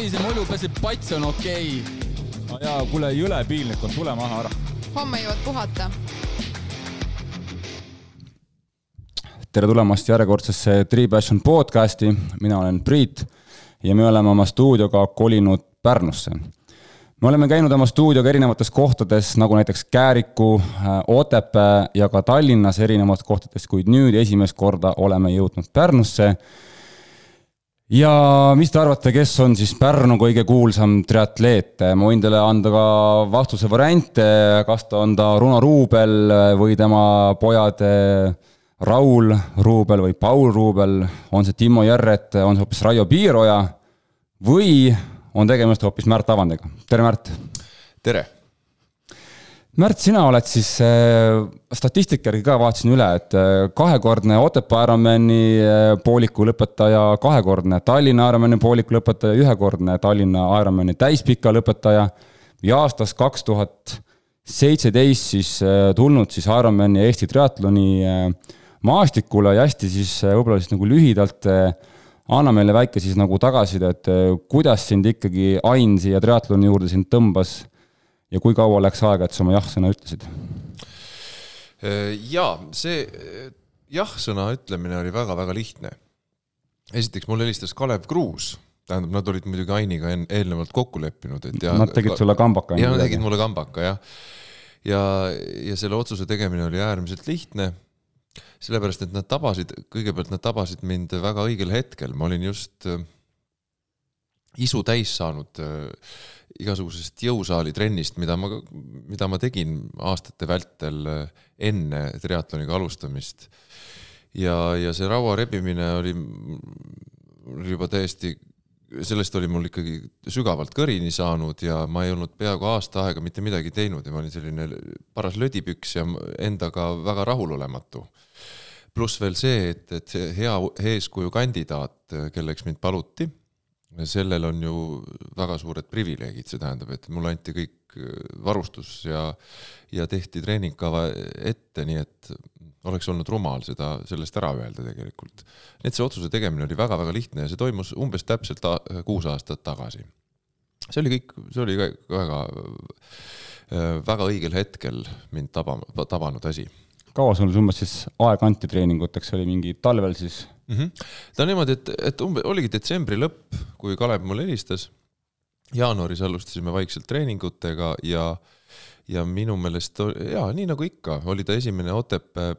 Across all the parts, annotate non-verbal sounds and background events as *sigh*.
Savise mullu peseb pats on okei okay.. no jaa, kuule jõle piinlik on, tule maha ära. homme jõuad puhata. tere tulemast järjekordsesse Three Passion podcasti, mina olen Priit ja me oleme oma stuudioga kolinud Pärnusse me oleme käinud oma stuudioga erinevates kohtades, nagu näiteks Kääriku, Otepää ja ka Tallinnas erinevates kohtades, kuid nüüd esimest korda oleme jõudnud Pärnusse ja mis te arvate, kes on siis Pärnu kõige kuulsam triatleet? ma võin teile anda ka vastuse variante, kas ta on ta Runo Ruubel või tema pojad eh, Raul Ruubel või Paul Ruubel, on see Timo Järret, on see hoopis Raio Piiroja või on tegemist hoopis Märt Avandiga. tere, Märt! tere! Märt, sina oled siis äh, statistika järgi ka vaatasin üle, et äh, kahekordne Otepää Ironmani äh, pooliku lõpetaja, kahekordne Tallinna Ironmani pooliku lõpetaja, ühekordne Tallinna Ironmani täispika lõpetaja ja aastast kaks tuhat seitseteist siis tulnud siis Ironmani Eesti triatloni maastikule ja hästi siis võib-olla siis nagu lühidalt anna meile väike siis nagu tagasiside, et kuidas sind ikkagi Ain siia triatloni juurde sind tõmbas ja kui kaua läks aega, et sa oma jah-sõna ütlesid? Äh, jaa, see jah-sõna ütlemine oli väga-väga lihtne. esiteks mul helistas Kalev Kruus, tähendab, nad olid muidugi Ainiga eelnevalt kokku leppinud, et ja Nad tegid sulle kambaka? jah, nad tegid mulle kambaka, jah. ja, ja selle otsuse tegemine oli äärmiselt lihtne, sellepärast et nad tabasid, kõigepealt nad tabasid mind väga õigel hetkel, ma olin just äh, isu täis saanud äh, igasugusest jõusaali trennist, mida ma, mida ma tegin aastate vältel äh, enne triatloniga alustamist. ja, ja see raua rebimine oli, oli juba täiesti, sellest oli mul ikkagi sügavalt kõrini saanud ja ma ei olnud peaaegu aasta aega mitte midagi teinud ja ma olin selline paras lödipüks ja endaga väga rahulolematu pluss veel see, et, et see hea eeskuju kandidaat, kelleks mind paluti sellel on ju väga suured privileegid, see tähendab, et mulle anti kõik äh, varustus ja, ja tehti treeningkava ette, nii et oleks olnud rumal seda, sellest ära öelda tegelikult. nii et see otsuse tegemine oli väga-väga lihtne ja see toimus umbes täpselt kuus aastat tagasi. see oli kõik, see oli väga, äh, väga õigel hetkel mind taba, tabanud asi. kaua sul umbes siis aega anti treeninguteks, oli mingi talvel siis? Mm. -hmm. ta on niimoodi, et, et umbe-, oligi detsembri lõpp, kui Kalev mulle helistas. jaanuaris alustasime vaikselt treeningutega ja, ja minu meelest ja nii nagu ikka, oli ta esimene Otepää,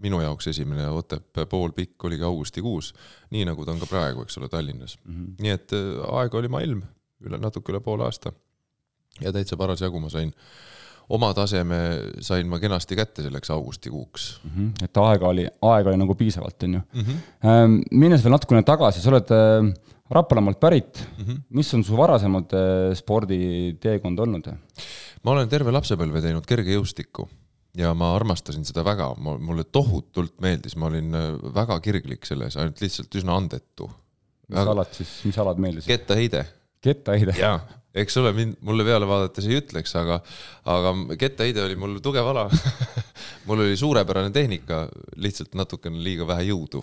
minu jaoks esimene Otepää poolpikk oligi augustikuus, nii nagu ta on ka praegu, eks ole, Tallinnas mm. -hmm. nii et äh, aega oli maailm üle natuke üle poole aasta ja täitsa parasjagu ma sain oma taseme sain ma kenasti kätte selleks augustikuuks mm. -hmm. et aega oli, aega oli nagu piisavalt, on ju mm. -hmm. minnes veel natukene tagasi, sa oled äh, Rapalamaalt pärit mm, -hmm. mis on su varasemad äh, sporditeekond olnud? ma olen terve lapsepõlve teinud kergejõustikku ja ma armastasin seda väga, mulle tohutult meeldis, ma olin väga kirglik selles, ainult lihtsalt üsna andetu. mis väga... alad siis, mis alad meeldisid? kettaheide. kettaheide? jaa eks ole, mind, mulle peale vaadates ei ütleks, aga, aga kettaheide oli mul tugev ala *laughs* mul oli suurepärane tehnika, lihtsalt natukene liiga vähe jõudu.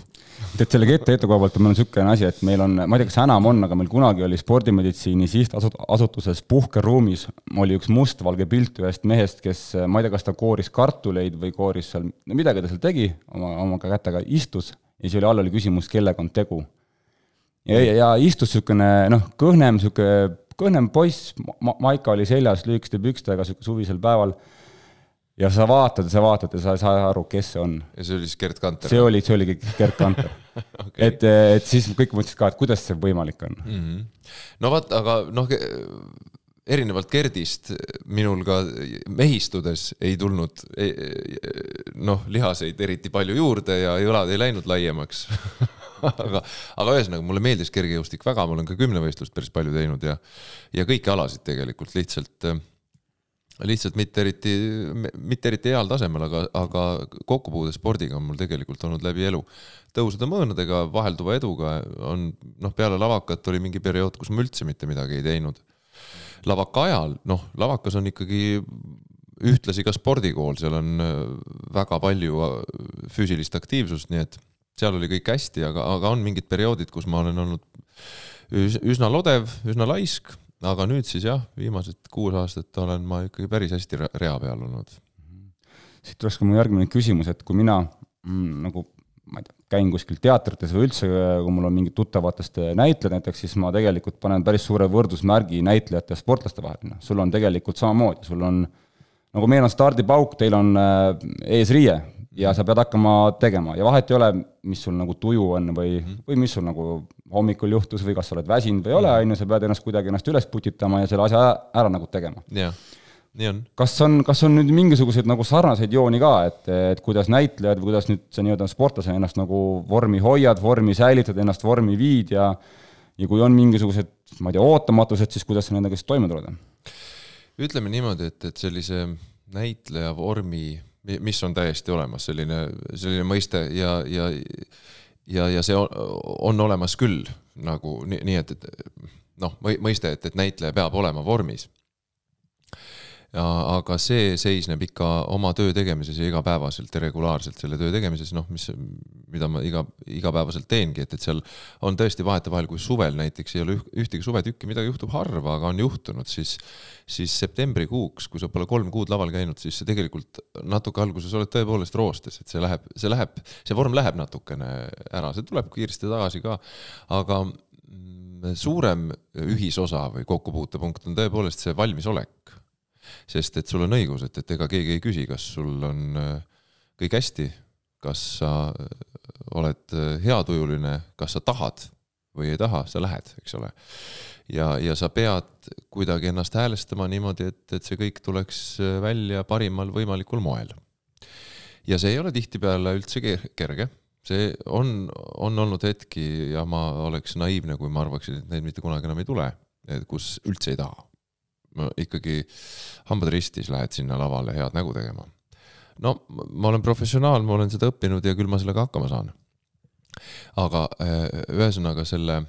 tead, selle kettaheite koha pealt on meil niisugune asi, et meil on, ma ei tea, kas enam on, aga meil kunagi oli spordimeditsiini sihtasutuses puhkeruumis oli üks mustvalge pilt ühest mehest, kes, ma ei tea, kas ta kooris kartuleid või kooris seal, no midagi ta seal tegi oma, oma kätega, istus ja siis oli all oli küsimus, kellega on tegu ja, ja, ja istus niisugune noh, kõhnem niisugune kõhnem poiss ma, Maika oli seljas lühikeste pükstega suvisel päeval. ja sa vaatad ja sa vaatad ja sa ei saa aru, kes see on. ja see oli siis Gerd Kanter? see oli, see oligi Gerd Kanter *laughs* okay.. et, et siis kõik mõtlesid ka, et kuidas see võimalik on mm. -hmm. no vot, aga noh, erinevalt Gerdist minul ka mehistudes ei tulnud noh, lihaseid eriti palju juurde ja jalad ei läinud laiemaks *laughs* aga, aga ühesõnaga mulle meeldis kergejõustik väga, ma olen ka kümnevõistlust päris palju teinud ja, ja kõiki alasid tegelikult lihtsalt, lihtsalt mitte eriti, mitte eriti heal tasemel, aga, aga kokkupuude spordiga on mul tegelikult olnud läbi elu. tõusude-mõõnadega, vahelduva eduga on noh, peale lavakat oli mingi periood, kus ma üldse mitte midagi ei teinud. lavaka ajal, noh, lavakas on ikkagi ühtlasi ka spordikool, seal on väga palju füüsilist aktiivsust, nii et seal oli kõik hästi, aga, aga on mingid perioodid, kus ma olen olnud üsna lodev, üsna laisk, aga nüüd siis jah, viimased kuus aastat olen ma ikkagi päris hästi rea peal olnud. siit tuleks ka mu järgmine küsimus, et kui mina mm, nagu ma ei tea, käin kuskil teatrites või üldse, kui mul on mingid tuttavatest näitlejad näiteks, siis ma tegelikult panen päris suure võrdusmärgi näitlejate ja sportlaste vahel, noh, sul on tegelikult samamoodi, sul on nagu meil on stardipauk, teil on äh, eesriie ja sa pead hakkama tegema ja vahet ei ole, mis sul nagu tuju on või -hmm. või mis sul nagu hommikul juhtus või kas sa oled väsinud või ei ole, on ju, sa pead ennast kuidagi ennast üles putitama ja selle asja ära, ära nagu tegema. jah, nii on. kas on, kas on nüüd mingisuguseid nagu sarnaseid jooni ka, et, et kuidas näitlejad või kuidas nüüd sa nii-öelda sportlasena ennast nagu vormi hoiad, vormi säilitad, ennast vormi viid ja ja kui on mingisugused, ma ei tea, ootamatused, siis kuidas sa nendega siis toime tuled? ütleme niimoodi, et, et sellise näitleja vormi, mis on täiesti olemas, selline, selline mõiste ja, ja ja, ja see on, on olemas küll nagu nii, nii et, et noh, mõiste, et, et näitleja peab olema vormis ja aga see seisneb ikka oma töö tegemises ja igapäevaselt ja regulaarselt selle töö tegemises, noh, mis, mida ma iga, igapäevaselt teengi, et, et seal on tõesti vahetevahel, kui suvel näiteks ei ole ühtegi suvetükki, midagi juhtub harva, aga on juhtunud, siis siis septembrikuuks, kui sa pole kolm kuud laval käinud, siis sa tegelikult natuke alguses oled tõepoolest roostes, et see läheb, see läheb, see vorm läheb natukene ära, see tuleb kiiresti tagasi ka, aga mm, suurem ühisosa või kokkupuutepunkt on tõepoolest see valmisolek sest et sul on õigus, et, et ega keegi ei küsi, kas sul on äh, kõik hästi, kas sa äh, oled äh, heatujuline, kas sa tahad või ei taha, sa lähed, eks ole. ja, ja sa pead kuidagi ennast häälestama niimoodi, et, et see kõik tuleks välja parimal võimalikul moel. ja see ei ole tihtipeale üldse kerge, see on, on olnud hetki ja ma oleks naiivne, kui ma arvaksin, et neid mitte kunagi enam ei tule, kus üldse ei taha ikkagi hambad ristis lähed sinna lavale head nägu tegema. no ma olen professionaal, ma olen seda õppinud ja küll ma sellega hakkama saan. aga äh, ühesõnaga selle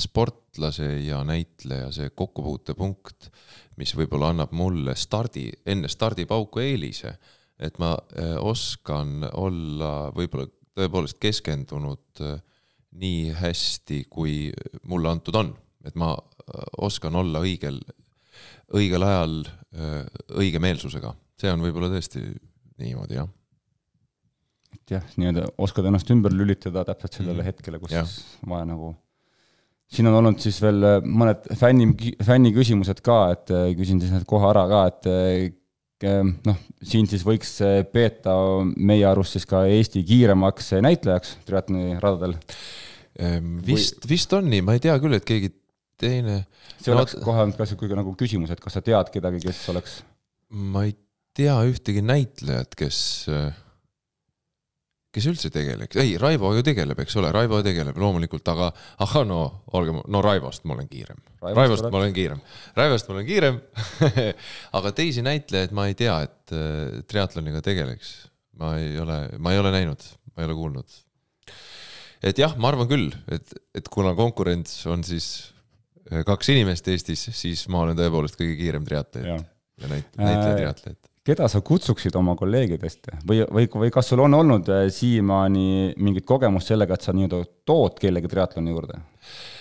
sportlase ja näitleja see kokkupuutepunkt, mis võib-olla annab mulle stardi, enne stardipauku eelise, et ma äh, oskan olla võib-olla tõepoolest keskendunud äh, nii hästi, kui mulle antud on, et ma oskan olla õigel õigel ajal õige meelsusega, see on võib-olla tõesti niimoodi, jah. et jah, nii-öelda oskad ennast ümber lülitada täpselt sellele mm. hetkele, kus ja. vaja nagu siin on olnud siis veel mõned fänni, fänni küsimused ka, et küsin siis need kohe ära ka, et noh, siin siis võiks Peeta meie arust siis ka Eesti kiiremaks näitlejaks triatloni radadel. Ehm, vist, vist on nii, ma ei tea küll, et keegi teine. see no, oleks kohe olnud ka sihuke nagu küsimus, et kas sa tead kedagi, kes oleks? ma ei tea ühtegi näitlejat, kes, kes üldse tegeleks, ei, Raivo ju tegeleb, eks ole, Raivo tegeleb loomulikult, aga ahah, no olgem, no Raivost ma olen kiirem. Raivost ma olen kiirem, Raivost ma olen kiirem *laughs* aga teisi näitlejaid ma ei tea, et äh, triatloniga tegeleks. ma ei ole, ma ei ole näinud, ma ei ole kuulnud. et jah, ma arvan küll, et, et kuna konkurents on siis kaks inimest Eestis, siis ma olen tõepoolest kõige kiirem triatleet ja, ja näit-, näitleja triatleet äh, keda sa kutsuksid oma kolleegidest või, või, või kas sul on olnud äh, siiamaani mingit kogemust sellega, et sa nii-öelda tood kellegi triatloni juurde?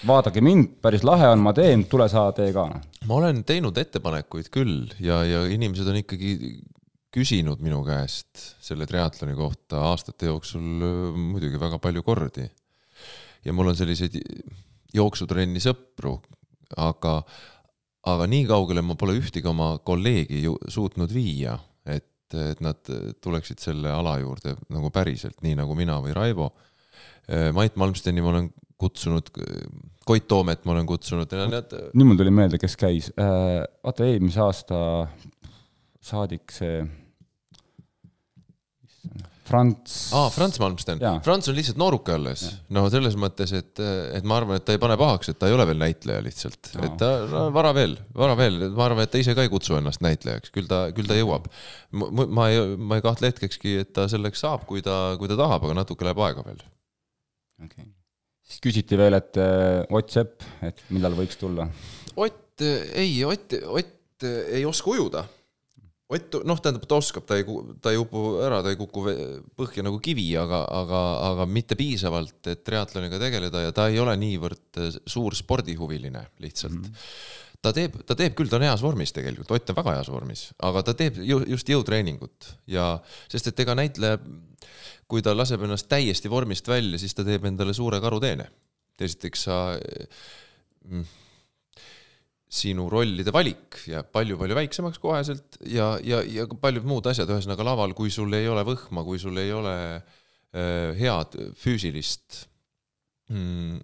vaadake mind, päris lahe on, ma teen, tule sa tee ka. Ma olen teinud ettepanekuid küll ja, ja inimesed on ikkagi küsinud minu käest selle triatloni kohta aastate jooksul äh, muidugi väga palju kordi. ja mul on selliseid jooksutrenni sõpru, aga, aga nii kaugele ma pole ühtegi oma kolleegi ju suutnud viia, et, et nad tuleksid selle ala juurde nagu päriselt, nii nagu mina või Raivo. Mait Malmsteni ma olen kutsunud, Koit Toomet ma olen kutsunud nüüd mul tuli meelde, kes käis, vaata eelmise aasta saadik see Franz. aa, Franz Malmsten. Franz on lihtsalt nooruke alles. no selles mõttes, et, et ma arvan, et ta ei pane pahaks, et ta ei ole veel näitleja lihtsalt. et ta no, vara veel, vara veel, ma arvan, et ta ise ka ei kutsu ennast näitlejaks, küll ta, küll ta jõuab. ma ei, ma ei kahtle hetkekski, et ta selleks saab, kui ta, kui ta tahab, aga natuke läheb aega veel. okei okay. siis küsiti veel, et äh, Ott Sepp, et millal võiks tulla? Ott, ei, Ott, Ott ei oska ujuda Ott, noh, tähendab, ta oskab, ta ei, ta ei upu ära, ta ei kuku põhja nagu kivi, aga, aga, aga mitte piisavalt, et triatloniga tegeleda ja ta ei ole niivõrd suur spordihuviline lihtsalt mm. -hmm ta teeb, ta teeb küll, ta on heas vormis tegelikult, Ott on väga heas vormis, aga ta teeb ju, just jõutreeningut ja sest et ega näitleja, kui ta laseb ennast täiesti vormist välja, siis ta teeb endale suure karuteene. esiteks sa mm, sinu rollide valik jääb palju-palju väiksemaks koheselt ja, ja, ja paljud muud asjad, ühesõnaga laval, kui sul ei ole võhma, kui sul ei ole äh, head füüsilist mm,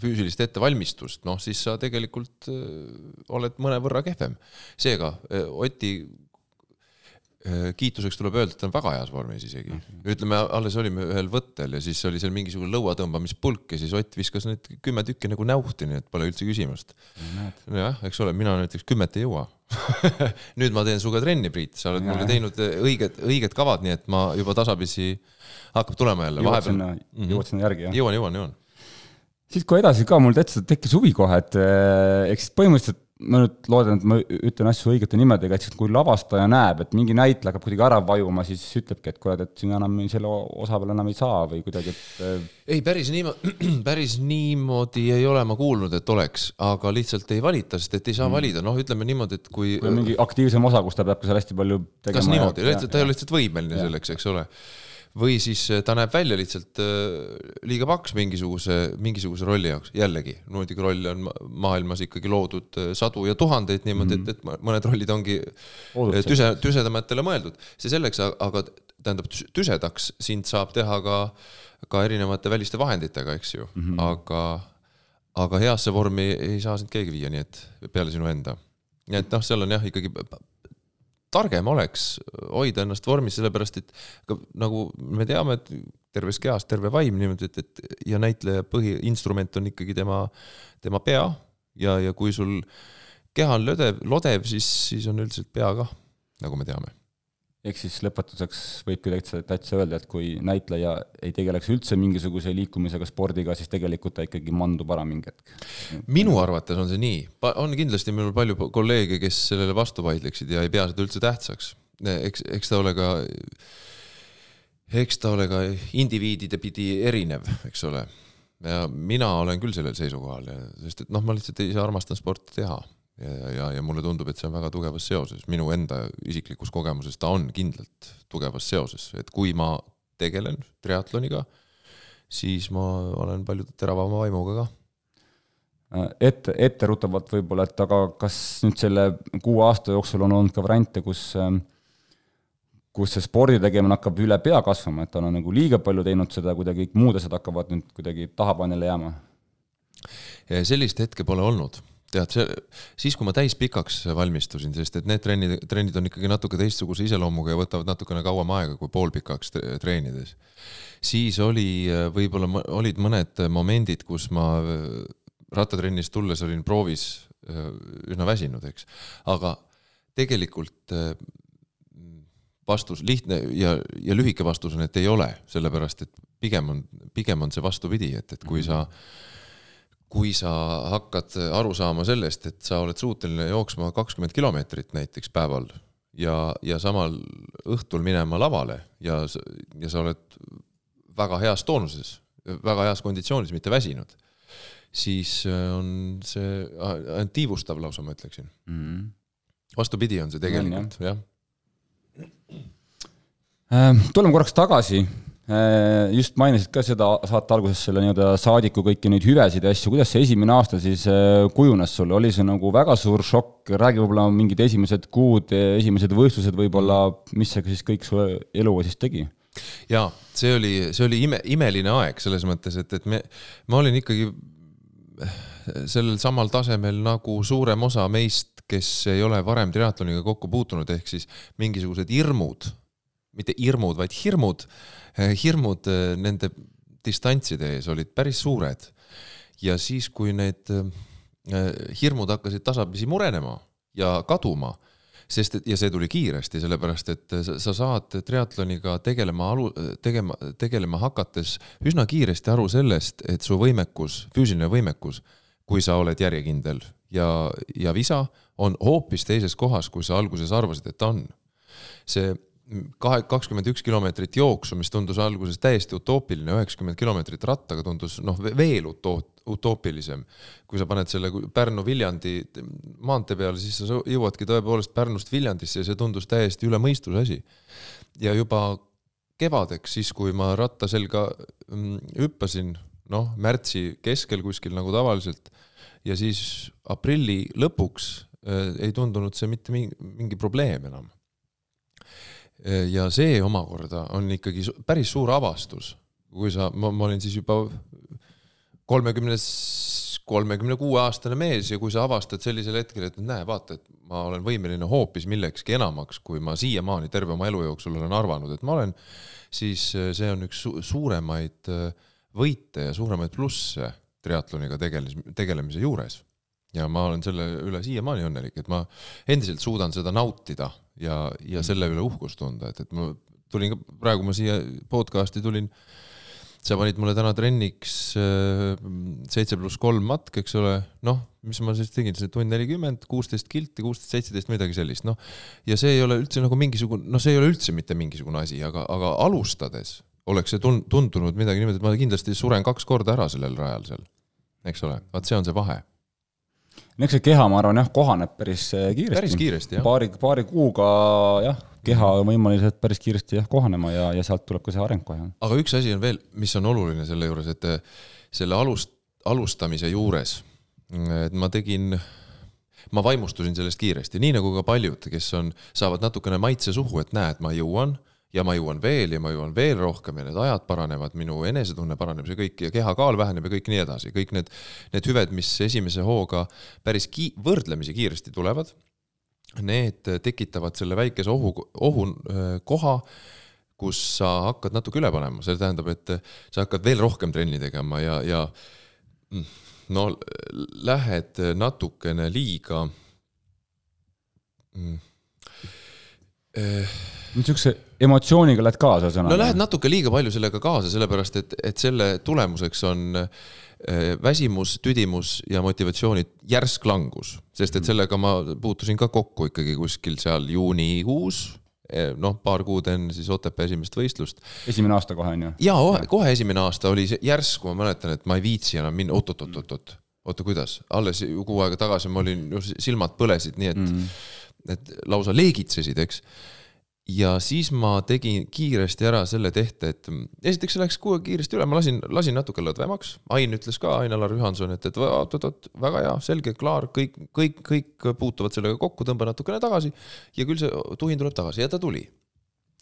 füüsilist ettevalmistust, noh siis sa tegelikult äh, oled mõnevõrra kehvem. seega äh, Oti kiituseks tuleb öelda, et ta on väga heas vormis isegi. -hmm. ütleme, alles olime ühel võttel ja siis oli seal mingisugune lõuatõmbamispulk ja siis Ott viskas need kümme tükki nagu näuhti, nii et pole üldse küsimust. jah, eks ole, mina näiteks kümmet ei jõua *laughs* nüüd ma teen sinuga trenni, Priit, sa oled ja. mulle teinud õiged, õiged kavad, nii et ma juba tasapisi hakkab tulema jälle. jõuad sinna, mhm. jõuad sinna järgi, jah? jõuan, jõuan, jõuan siit kohe edasi ka mul täitsa tekkis huvi kohe, et eh, eks põhimõtteliselt ma nüüd loodan, et ma ütlen asju õigete nimedega, et kui lavastaja näeb, et mingi näitleja hakkab kuidagi ära vajuma, siis ütlebki, et kuule, et sina enam selle osa peale enam ei saa või kuidagi, et eh, ei, päris niimoodi, *clears throat* päris niimoodi ei ole ma kuulnud, et oleks, aga lihtsalt ei valita, sest et ei saa mm. valida, noh, ütleme niimoodi, et kui kui on mingi aktiivsem osa, kus ta peab ka seal hästi palju tegema kas niimoodi, ta ei ole lihtsalt võimeline ja. selleks, eks ole või siis äh, ta näeb välja lihtsalt äh, liiga paks mingisuguse, mingisuguse rolli jaoks, jällegi, muidugi rolle on maailmas ikkagi loodud äh, sadu ja tuhandeid niimoodi mm, -hmm. et, et mõned rollid ongi Oodud tüse, tüsedamatele mõeldud. see selleks, aga tähendab, tüsedaks sind saab teha ka, ka erinevate väliste vahenditega, eks ju mm, -hmm. aga, aga heasse vormi ei saa sind keegi viia, nii et peale sinu enda. nii et noh, seal on jah, ikkagi targem oleks hoida ennast vormis, sellepärast et nagu me teame, et terves kehas terve vaim niimoodi, et, et ja näitleja põhiinstrument on ikkagi tema, tema pea. Ja, ja kui sul keha on lödev, lodev, siis, siis on üldiselt pea kah, nagu me teame ehk siis lõpetuseks võibki täitsa, täitsa öelda, et kui näitleja ei tegeleks üldse mingisuguse liikumisega, spordiga, siis tegelikult ta ikkagi mandub ära mingi hetk. minu arvates on see nii, on kindlasti minul palju kolleege, kes sellele vastu vaidleksid ja ei pea seda üldse tähtsaks. eks, eks ta ole ka, eks ta ole ka indiviidide pidi erinev, eks ole. ja mina olen küll sellel seisukohal, sest et noh, ma lihtsalt ise armastan sporti teha ja, ja, ja mulle tundub, et see on väga tugevas seoses, minu enda isiklikus kogemuses ta on kindlalt tugevas seoses, et kui ma tegelen triatloniga, siis ma olen palju teravama vaimuga ka. Ette, etteruttavalt võib-olla, et aga kas nüüd selle kuue aasta jooksul on olnud ka variante, kus kus see spordi tegemine hakkab üle pea kasvama, et ta on nagu liiga palju teinud seda, kuidagi muud asjad hakkavad nüüd kuidagi tahaplaanile jääma? sellist hetke pole olnud tead, see, siis kui ma täispikaks valmistusin, sest et need trennid, trennid on ikkagi natuke teistsuguse iseloomuga ja võtavad natukene kauem aega kui poolpikaks treenides, siis oli võib-olla, olid mõned momendid, kus ma rattatrennist tulles olin proovis üsna väsinud, eks, aga tegelikult vastus lihtne ja, ja lühike vastus on, et ei ole, sellepärast et pigem on, pigem on see vastupidi, et, et kui sa mm -hmm kui sa hakkad aru saama sellest, et sa oled suuteline jooksma kakskümmend kilomeetrit näiteks päeval ja, ja samal õhtul minema lavale ja, ja sa oled väga heas toonuses, väga heas konditsioonis, mitte väsinud, siis on see ainult tiivustav lausa, ma ütleksin mm. -hmm. vastupidi on see tegelikult, jah ja.. tuleme korraks tagasi Äh, just mainisid ka seda saate alguses selle nii-öelda saadiku kõiki neid hüvesid ja asju, kuidas see esimene aasta siis äh, kujunes sul, oli see nagu väga suur šokk, räägi võib-olla mingid esimesed kuud, esimesed võistlused võib-olla, mis see siis kõik su eluga siis tegi? jaa, see oli, see oli ime, imeline aeg selles mõttes, et, et me, ma olin ikkagi sellel samal tasemel nagu suurem osa meist, kes ei ole varem triatloniga kokku puutunud, ehk siis mingisugused hirmud, mitte hirmud, vaid hirmud Eh, hirmud eh, nende distantside ees olid päris suured. ja siis, kui need eh, hirmud hakkasid tasapisi murenema ja kaduma, sest et ja see tuli kiiresti, sellepärast et sa, sa saad triatloniga tegelema alu-, tegema, tegelema hakates üsna kiiresti aru sellest, et su võimekus, füüsiline võimekus, kui sa oled järjekindel ja, ja visa on hoopis teises kohas, kui sa alguses arvasid, et ta on. see kahe, kakskümmend üks kilomeetrit jooksu, mis tundus alguses täiesti utoopiline, üheksakümmend kilomeetrit rattaga tundus noh, veel uto-, utoopilisem. kui sa paned selle Pärnu-Viljandi maantee peale, siis sa jõuadki tõepoolest Pärnust Viljandisse ja see tundus täiesti üle mõistuse asi. ja juba kevadeks, siis kui ma ratta selga mm, hüppasin, noh, märtsi keskel kuskil nagu tavaliselt ja siis aprilli lõpuks äh, ei tundunud see mitte mingi, mingi probleem enam ja see omakorda on ikkagi päris suur avastus, kui sa, ma, ma olin siis juba kolmekümnes, kolmekümne kuue aastane mees ja kui sa avastad sellisel hetkel, et näe, vaata, et ma olen võimeline hoopis millekski enamaks, kui ma siiamaani terve oma elu jooksul olen arvanud, et ma olen, siis äh, see on üks su suuremaid äh, võite ja suuremaid plusse triatloniga tegeles-, tegelemise juures. Ja ma olen selle üle siiamaani õnnelik, et ma endiselt suudan seda nautida ja, ja selle üle uhkust tunda, et, et ma tulin ka, praegu ma siia podcast'i tulin, sa panid mulle täna trenniks äh, seitse pluss kolm matk, eks ole, noh, mis ma siis tegin, see tund nelikümmend, kuusteist kilti, kuusteist, seitseteist, midagi sellist, noh. ja see ei ole üldse nagu mingisugune, noh, see ei ole üldse mitte mingisugune asi, aga, aga alustades oleks see tun-, tundunud midagi niimoodi, et ma kindlasti suren kaks korda ära sellel rajal seal, eks ole, vaat see on see vahe no eks see keha, ma arvan, jah, kohaneb päris äh, kiiresti. päris kiiresti, jah. paari, paari kuuga jah, keha on võimelised päris kiiresti jah, kohanema ja, ja sealt tuleb ka see areng kohe. aga üks asi on veel, mis on oluline selle juures, et äh, selle alust, alustamise juures, et ma tegin ma vaimustusin sellest kiiresti, nii nagu ka paljud, kes on, saavad natukene maitse suhu, et näed, ma jõuan ja ma jõuan veel ja ma jõuan veel rohkem ja need ajad paranevad, minu enesetunne paraneb, see kõik ja kehakaal väheneb ja kõik nii edasi, kõik need, need hüved, mis esimese hooga päris ki-, võrdlemisi kiiresti tulevad, need tekitavad selle väikese ohu, ohu äh, koha, kus sa hakkad natuke üle panema, see tähendab, et sa hakkad veel rohkem trenni tegema ja, ja mm, no lähed natukene liiga mm, niisuguse emotsiooniga lähed kaasa, ühesõnaga? no lähed natuke liiga palju sellega kaasa, sellepärast et, et selle tulemuseks on äh, väsimus, tüdimus ja motivatsiooni järsk langus, sest et sellega ma puutusin ka kokku ikkagi kuskil seal juunikuus eh, noh, paar kuud enne siis Otepää esimest võistlust. esimene aasta kohe on ju? ja kohe esimene aasta oli järsku, ma mäletan, et ma ei viitsi enam minna, oot-oot-oot-oot, oota, kuidas, alles kuu aega tagasi ma olin, silmad põlesid, nii et mm, -hmm. et lausa leegitsesid, eks ja siis ma tegin kiiresti ära selle tehte, et esiteks läks kuue kiiresti üle, ma lasin, lasin natuke lõdvemaks. Ain ütles ka, Ain-Alar Juhanson, et, et oot-oot-oot, väga hea, selge, klaar, kõik, kõik, kõik puutuvad sellega kokku, tõmba natukene tagasi ja küll see tuhin tuleb tagasi ja ta tuli.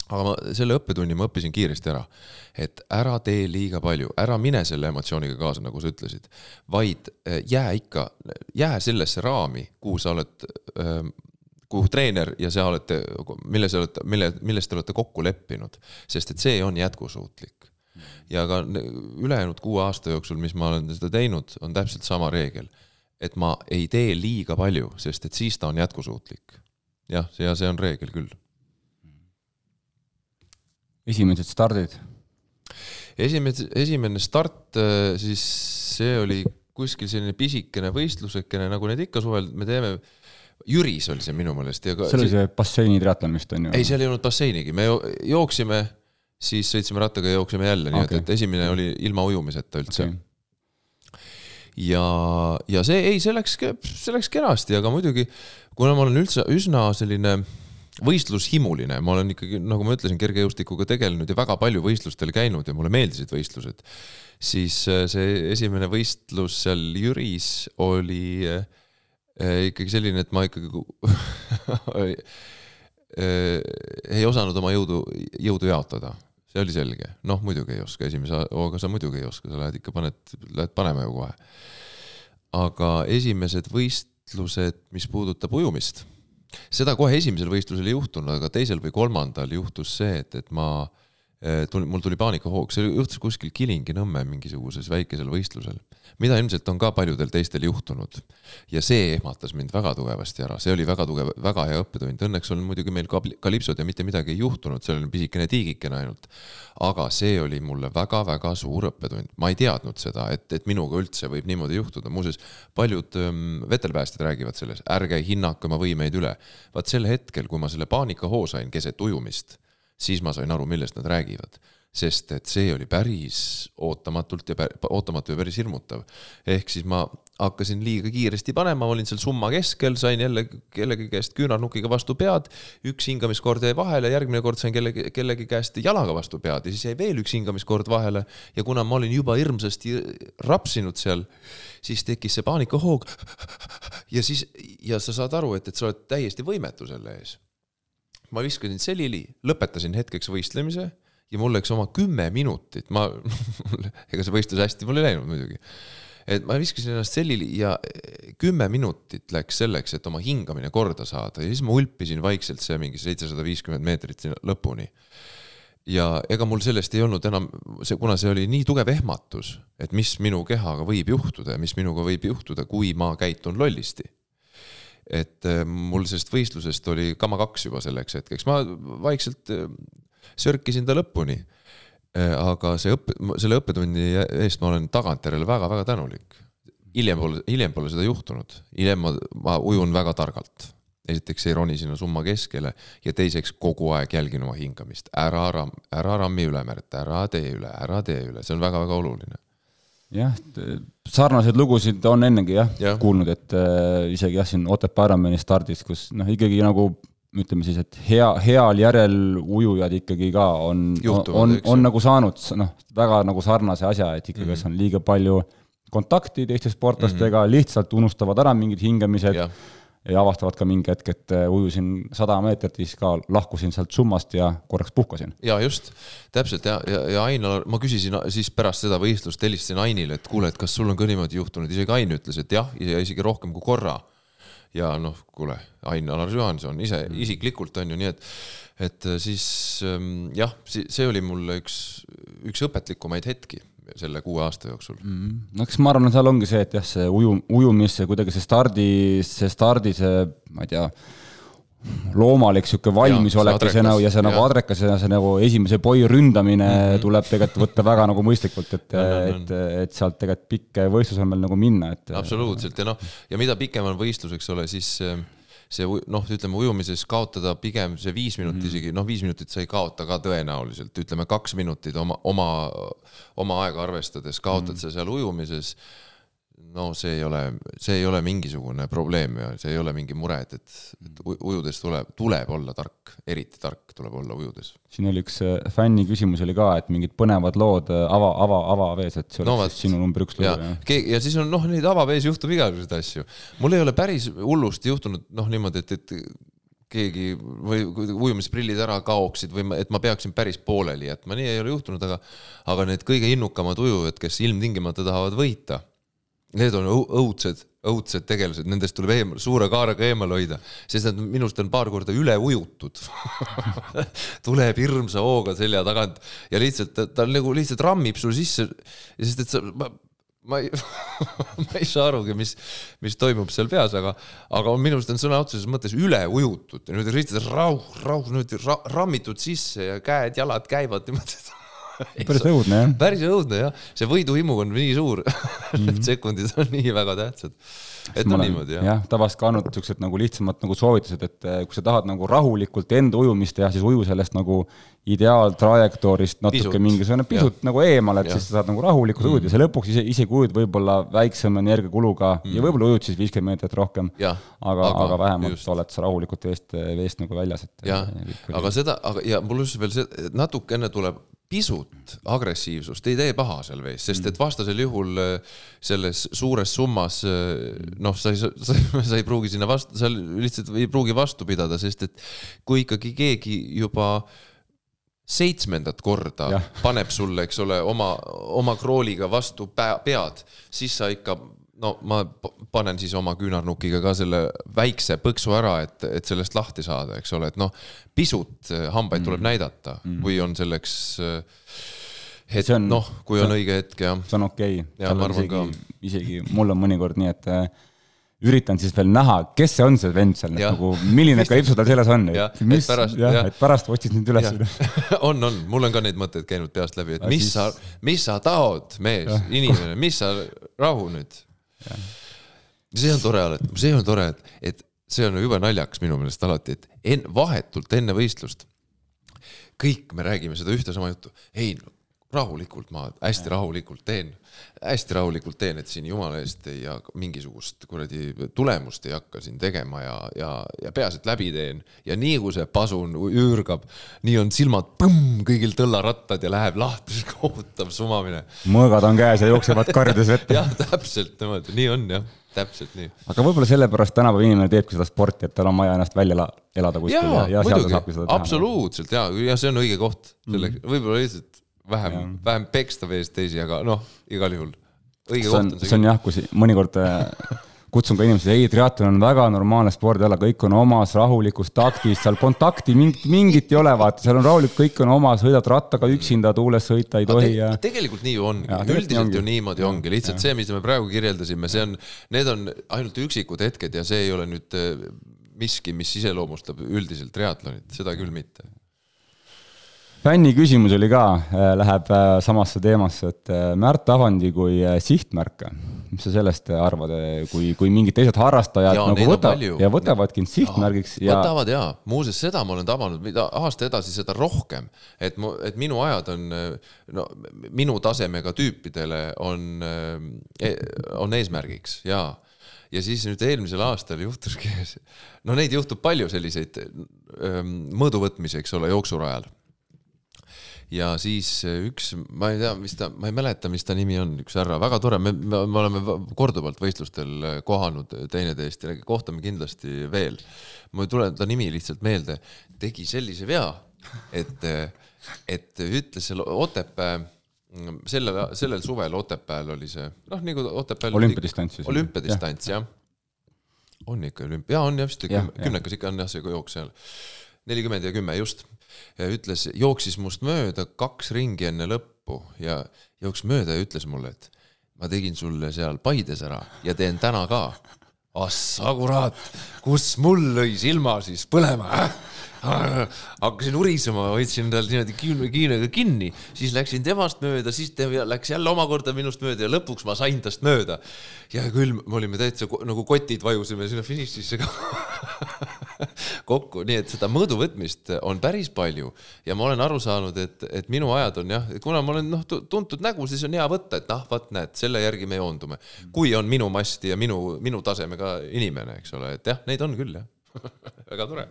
aga ma selle õppetunni ma õppisin kiiresti ära, et ära tee liiga palju, ära mine selle emotsiooniga kaasa, nagu sa ütlesid, vaid eh, jää ikka, jää sellesse raami, kuhu sa oled äh, kuhu treener ja sa olete, milles olete, mille, milles te olete kokku leppinud, sest et see on jätkusuutlik. ja ka ülejäänud kuue aasta jooksul, mis ma olen seda teinud, on täpselt sama reegel. et ma ei tee liiga palju, sest et siis ta on jätkusuutlik. jah, ja see on reegel küll. esimesed stardid? esimene, esimene start, äh, siis see oli kuskil selline pisikene võistlusekene, nagu need ikka suvel me teeme Jüris oli see minu meelest see oli see basseini triatlon vist on ju? ei, seal ei olnud basseinigi, me jooksime, siis sõitsime rattaga ja jooksime jälle, nii okay. et, et esimene oli ilma ujumiseta üldse okay. ja, ja see, ei, see läks, see läks kenasti, aga muidugi kuna ma olen üldse üsna selline võistlushimuline, ma olen ikkagi, nagu ma ütlesin, kergejõustikuga tegelenud ja väga palju võistlustel käinud ja mulle meeldisid võistlused, siis äh, see esimene võistlus seal Jüris oli Äh, ikkagi selline, et ma ikkagi *laughs* äh, ei osanud oma jõudu, jõudu jaotada, see oli selge, noh muidugi ei oska, esimese hooga sa muidugi ei oska, sa lähed ikka paned, lähed panema ju kohe. aga esimesed võistlused, mis puudutab ujumist, seda kohe esimesel võistlusel ei juhtunud, aga teisel või kolmandal juhtus see, et, et ma tuli, mul tuli paanikahoog, see juhtus kuskil Kilingi-Nõmme mingisuguses väikesel võistlusel, mida ilmselt on ka paljudel teistel juhtunud. ja see ehmatas mind väga tugevasti ära, see oli väga tugev, väga hea õppetund, õnneks on muidugi meil kalipsod ja mitte midagi ei juhtunud, seal oli pisikene tiigikene ainult. aga see oli mulle väga-väga suur õppetund, ma ei teadnud seda, et, et minuga üldse võib niimoodi juhtuda, muuseas paljud ähm, vetelpäästjad räägivad selles, ärge hinnake oma võimeid üle. vaat sel hetkel, kui ma selle paanikahoo sain keset ujumist siis ma sain aru, millest nad räägivad. sest et see oli päris ootamatult ja pär, ootamatu ja päris hirmutav. ehk siis ma hakkasin liiga kiiresti panema, olin seal summa keskel, sain jälle kellegi käest küünarnukiga vastu pead, üks hingamiskord jäi vahele, järgmine kord sain kellegi, kellegi käest jalaga vastu pead ja siis jäi veel üks hingamiskord vahele ja kuna ma olin juba hirmsasti rapsinud seal, siis tekkis see paanikahoog. ja siis, ja sa saad aru, et, et sa oled täiesti võimetu selle ees ma viskasin selili, lõpetasin hetkeks võistlemise ja mul läks oma kümme minutit, ma *laughs* ega see võistlus hästi mul ei läinud muidugi. et ma viskasin ennast selili ja kümme minutit läks selleks, et oma hingamine korda saada ja siis ma ulpisin vaikselt see mingi seitsesada viiskümmend meetrit sinna lõpuni. ja ega mul sellest ei olnud enam, see, kuna see oli nii tugev ehmatus, et mis minu kehaga võib juhtuda ja mis minuga võib juhtuda, kui ma käitun lollisti et äh, mul sellest võistlusest oli kama kaks juba selleks hetkeks, ma vaikselt äh, sörkisin ta lõpuni. Äh, aga see õppe, selle õppetunni eest ma olen tagantjärele väga-väga tänulik. hiljem pole, hiljem pole seda juhtunud, hiljem ma, ma ujun väga targalt. esiteks ei roni sinna summa keskele ja teiseks kogu aeg jälgin oma hingamist, ära ram-, ära rammi ülemäärt, ära tee üle, ära tee üle, see on väga-väga oluline jah, sarnaseid lugusid on ennegi jah ja. kuulnud, et äh, isegi jah, siin Otepää Ironmani stardis, kus noh, ikkagi nagu ütleme siis, et hea, heal järel ujujad ikkagi ka on, on, on nagu saanud noh, väga nagu sarnase asja, et ikkagi mm, -hmm. on liiga palju kontakti teiste sportlastega mm, -hmm. lihtsalt unustavad ära mingid hingamised ja ja avastavad ka mingi hetk, et äh, ujusin sada meetrit, siis ka lahkusin sealt summast ja korraks puhkasin. ja just, täpselt ja, ja, ja Ain, ma küsisin siis pärast seda võistlust, helistasin Ainile, et kuule, et kas sul on ka niimoodi juhtunud, isegi Ain ütles, et jah, ja isegi rohkem kui korra. ja noh, kuule, Ain-Alar Johanson ise mm. isiklikult on ju nii, et, et siis ähm, jah, see oli mulle üks, üks õpetlikumaid hetki selle kuue aasta jooksul mm. -hmm. no eks ma arvan, et seal ongi see, et jah, see uju, ujumis, see kuidagi see stardi, see stardi, see, ma ei tea, loomalik sihuke valmisolek ja see nagu, ja see nagu adrekas ja see nagu esimese poi ründamine mm -hmm. tuleb tegelikult võtta väga nagu mõistlikult, et, et, et sealt tegelikult pikk võistlus on meil nagu minna, et. absoluutselt ja noh, ja mida pikem on võistlus, eks ole, siis see noh, ütleme ujumises kaotada pigem see viis minutit mm. isegi, noh, viis minutit sa ei kaota ka tõenäoliselt, ütleme kaks minutit oma, oma, oma aega arvestades kaotad mm. sa seal ujumises no see ei ole, see ei ole mingisugune probleem ja see ei ole mingi mure, et, et, et ujudes tuleb, tuleb olla tark, eriti tark tuleb olla ujudes. siin oli üks äh, fänni küsimus oli ka, et mingid põnevad lood äh, ava, ava, avavees, et see oleks no, siis sinu number üks lugu, jah? ja siis on noh, neid avavees juhtub igasuguseid asju. mul ei ole päris hullusti juhtunud noh, niimoodi, et, et keegi või ujumisprillid ära kaoksid või ma, et ma peaksin päris pooleli jätma, nii ei ole juhtunud, aga aga need kõige innukamad ujujad, kes ilmtingimata tahavad võita Need on õudsed, õudsed tegelased, nendest tuleb eemal, suure kaarega eemal hoida, sest nad minust on paar korda üle ujutud. *laughs* Tuleb hirmsa hooga selja tagant ja lihtsalt ta, ta nagu lihtsalt rammib sul sisse, sest et sa, ma, ma ei *laughs* ma ei saa arugi, mis, mis toimub seal peas, aga, aga minu arust on sõna otseses mõttes üle ujutud nüüd lihtsalt rauh, rauh, nüüd ra, rammitud sisse ja käed-jalad käivad niimoodi *laughs* päris õudne jah. päris õudne jah, see võiduhimu on nii suur need *laughs* sekundid on nii väga tähtsad. et on niimoodi jah. jah, tavaliselt ka andnud siuksed nagu lihtsamad nagu soovitused, et eh, kui sa tahad nagu rahulikult enda ujumist teha, siis uju sellest nagu ideaaltrajektoorist natuke pisut. mingisugune pisut ja. nagu eemale, et ja. siis sa saad nagu rahulikult mm. ujuda sa lõpuks ise, isegi ujud võib-olla väiksema energiakuluga mm. ja võib-olla ujud siis viiskümmend meetrit rohkem. aga, aga, aga vähemalt just. oled sa rahulikult veest, veest nagu väljas, et. aga seda, aga ja mul just veel see, natukene tuleb pisut agressiivsust ei tee paha seal vees, sest et vastasel juhul äh, selles suures summas äh, noh, sa ei, *laughs* sa, ei pruugi sinna vastu, sa lihtsalt ei pruugi vastu pidada, sest et kui ikkagi keegi juba seitsmendat korda ja. paneb sulle, eks ole, oma, oma krooliga vastu pea, pead, siis sa ikka no ma panen siis oma küünarnukiga ka selle väikse põksu ära, et, et sellest lahti saada, eks ole, et noh, pisut äh, hambaid tuleb näidata või on selleks äh, et See on- noh, kui on õige hetk ja see on okei okay.. Isegi, isegi mul on mõnikord nii, et äh, üritan siis veel näha, kes see on, see vend seal, nagu milline kriipsu tal seljas on, et mis, pärast- jah et pärast otsid nüüd üles. *laughs* on, on, mul on ka neid mõtteid käinud peast läbi, et Aga mis siis- sa, mis sa taod, mees, inimene, mis sa, rahu nüüd. see on tore see on tore, et, et see on jube naljakas minu meelest alati, et en, vahetult enne võistlust kõik me räägime seda ühte sama juttu, ei no, rahulikult ma hästi rahulikult teen, hästi rahulikult teen, et siin jumala eest ei ja mingisugust kuradi tulemust ei hakka siin tegema ja, ja, ja peaasi, et läbi teen ja nii kui see pasun üürgab, nii on silmad põmm, kõigil tõllarattad ja läheb lahti, *laughs* kohutav sumamine. mõõgad on käes ja jooksevad karjudes *laughs* vette. jah, täpselt niimoodi, nii on jah, täpselt nii. aga võib-olla sellepärast tänapäeva inimene teebki seda sporti, et tal on vaja ennast välja ela- elada kuskil ja, jaa ja, seal ta saabki seda, teha. absoluutselt ja, ja see on õige koht selleks mm., võib-olla lihtsalt vähem, vähem peksta veest teisi, aga noh, igal juhul õige see on koht, on see on jah, kus mõnikord äh, kutsun ka inimesi, ei, triatlon on väga normaalne spordiala, kõik on omas rahulikus taktis, seal kontakti mingit, mingit ei ole, vaata, seal on rahulik, kõik on omas, sõidad rattaga üksinda, tuules sõita ei tohi ja Te, tegelikult nii ju ongi. Üldiselt ju niimoodi ongi, lihtsalt see, mis me praegu kirjeldasime, see on, need on ainult üksikud hetked ja see ei ole nüüd eh, miski, mis iseloomustab üldiselt triatlonit, seda küll mitte. Fänni küsimus oli ka, läheb äh, samasse teemasse, et äh, Märt Avandi kui äh, sihtmärk, mis sa sellest arvad, kui, kui mingid teised harrastajad Jaa, nagu neid on võta- palju. ja võtavadki end sihtmärgiks ja võtavad jaa, muuseas seda ma olen tabanud, mida aasta edasi, seda rohkem, et mu, et minu ajad on no minu tasemega tüüpidele on, on eesmärgiks ja, ja siis nüüd eelmisel aastal juhtuski, *laughs* no neid juhtub palju selliseid öö, mõõduvõtmisi, eks ole, jooksurajal ja siis üks, ma ei tea, mis ta, ma ei mäleta, mis ta nimi on, üks härra, väga tore, me, me, me oleme korduvalt võistlustel kohanud teineteist ja kohtame kindlasti veel. mul ei tule ta nimi lihtsalt meelde, tegi sellise vea, et, et ütles seal Otepää, sellel, sellel suvel Otepääl oli see, noh, nagu Otepääl. Olümpiadistants siis. olümpiadistants, jah. on ikka olümpia, on jah vist küm, kümnekas ikka on jah see jooks seal. nelikümmend ja kümme just ja ütles, jooksis must mööda kaks ringi enne lõppu ja jooksis mööda ja ütles mulle, et ma tegin sulle seal Paides ära ja teen täna ka. Assa kurat, kus mul lõi silma siis põlema äh? hakkasin urisema, hoidsin tal niimoodi kiin- kiinega kinni, siis läksin temast mööda, siis ta läks jälle omakorda minust mööda ja lõpuks ma sain tast mööda. ja küll me olime täitsa nagu kotid vajusime sinna finišisse ka *laughs* kokku, nii et seda mõõduvõtmist on päris palju ja ma olen aru saanud, et, et minu ajad on jah, kuna ma olen noh, tuntud nägu, siis on hea võtta, et noh, vot näed, selle järgi me joondume. kui on minu masti ja minu, minu tasemega inimene, eks ole, et jah, neid on küll jah *laughs* väga tore.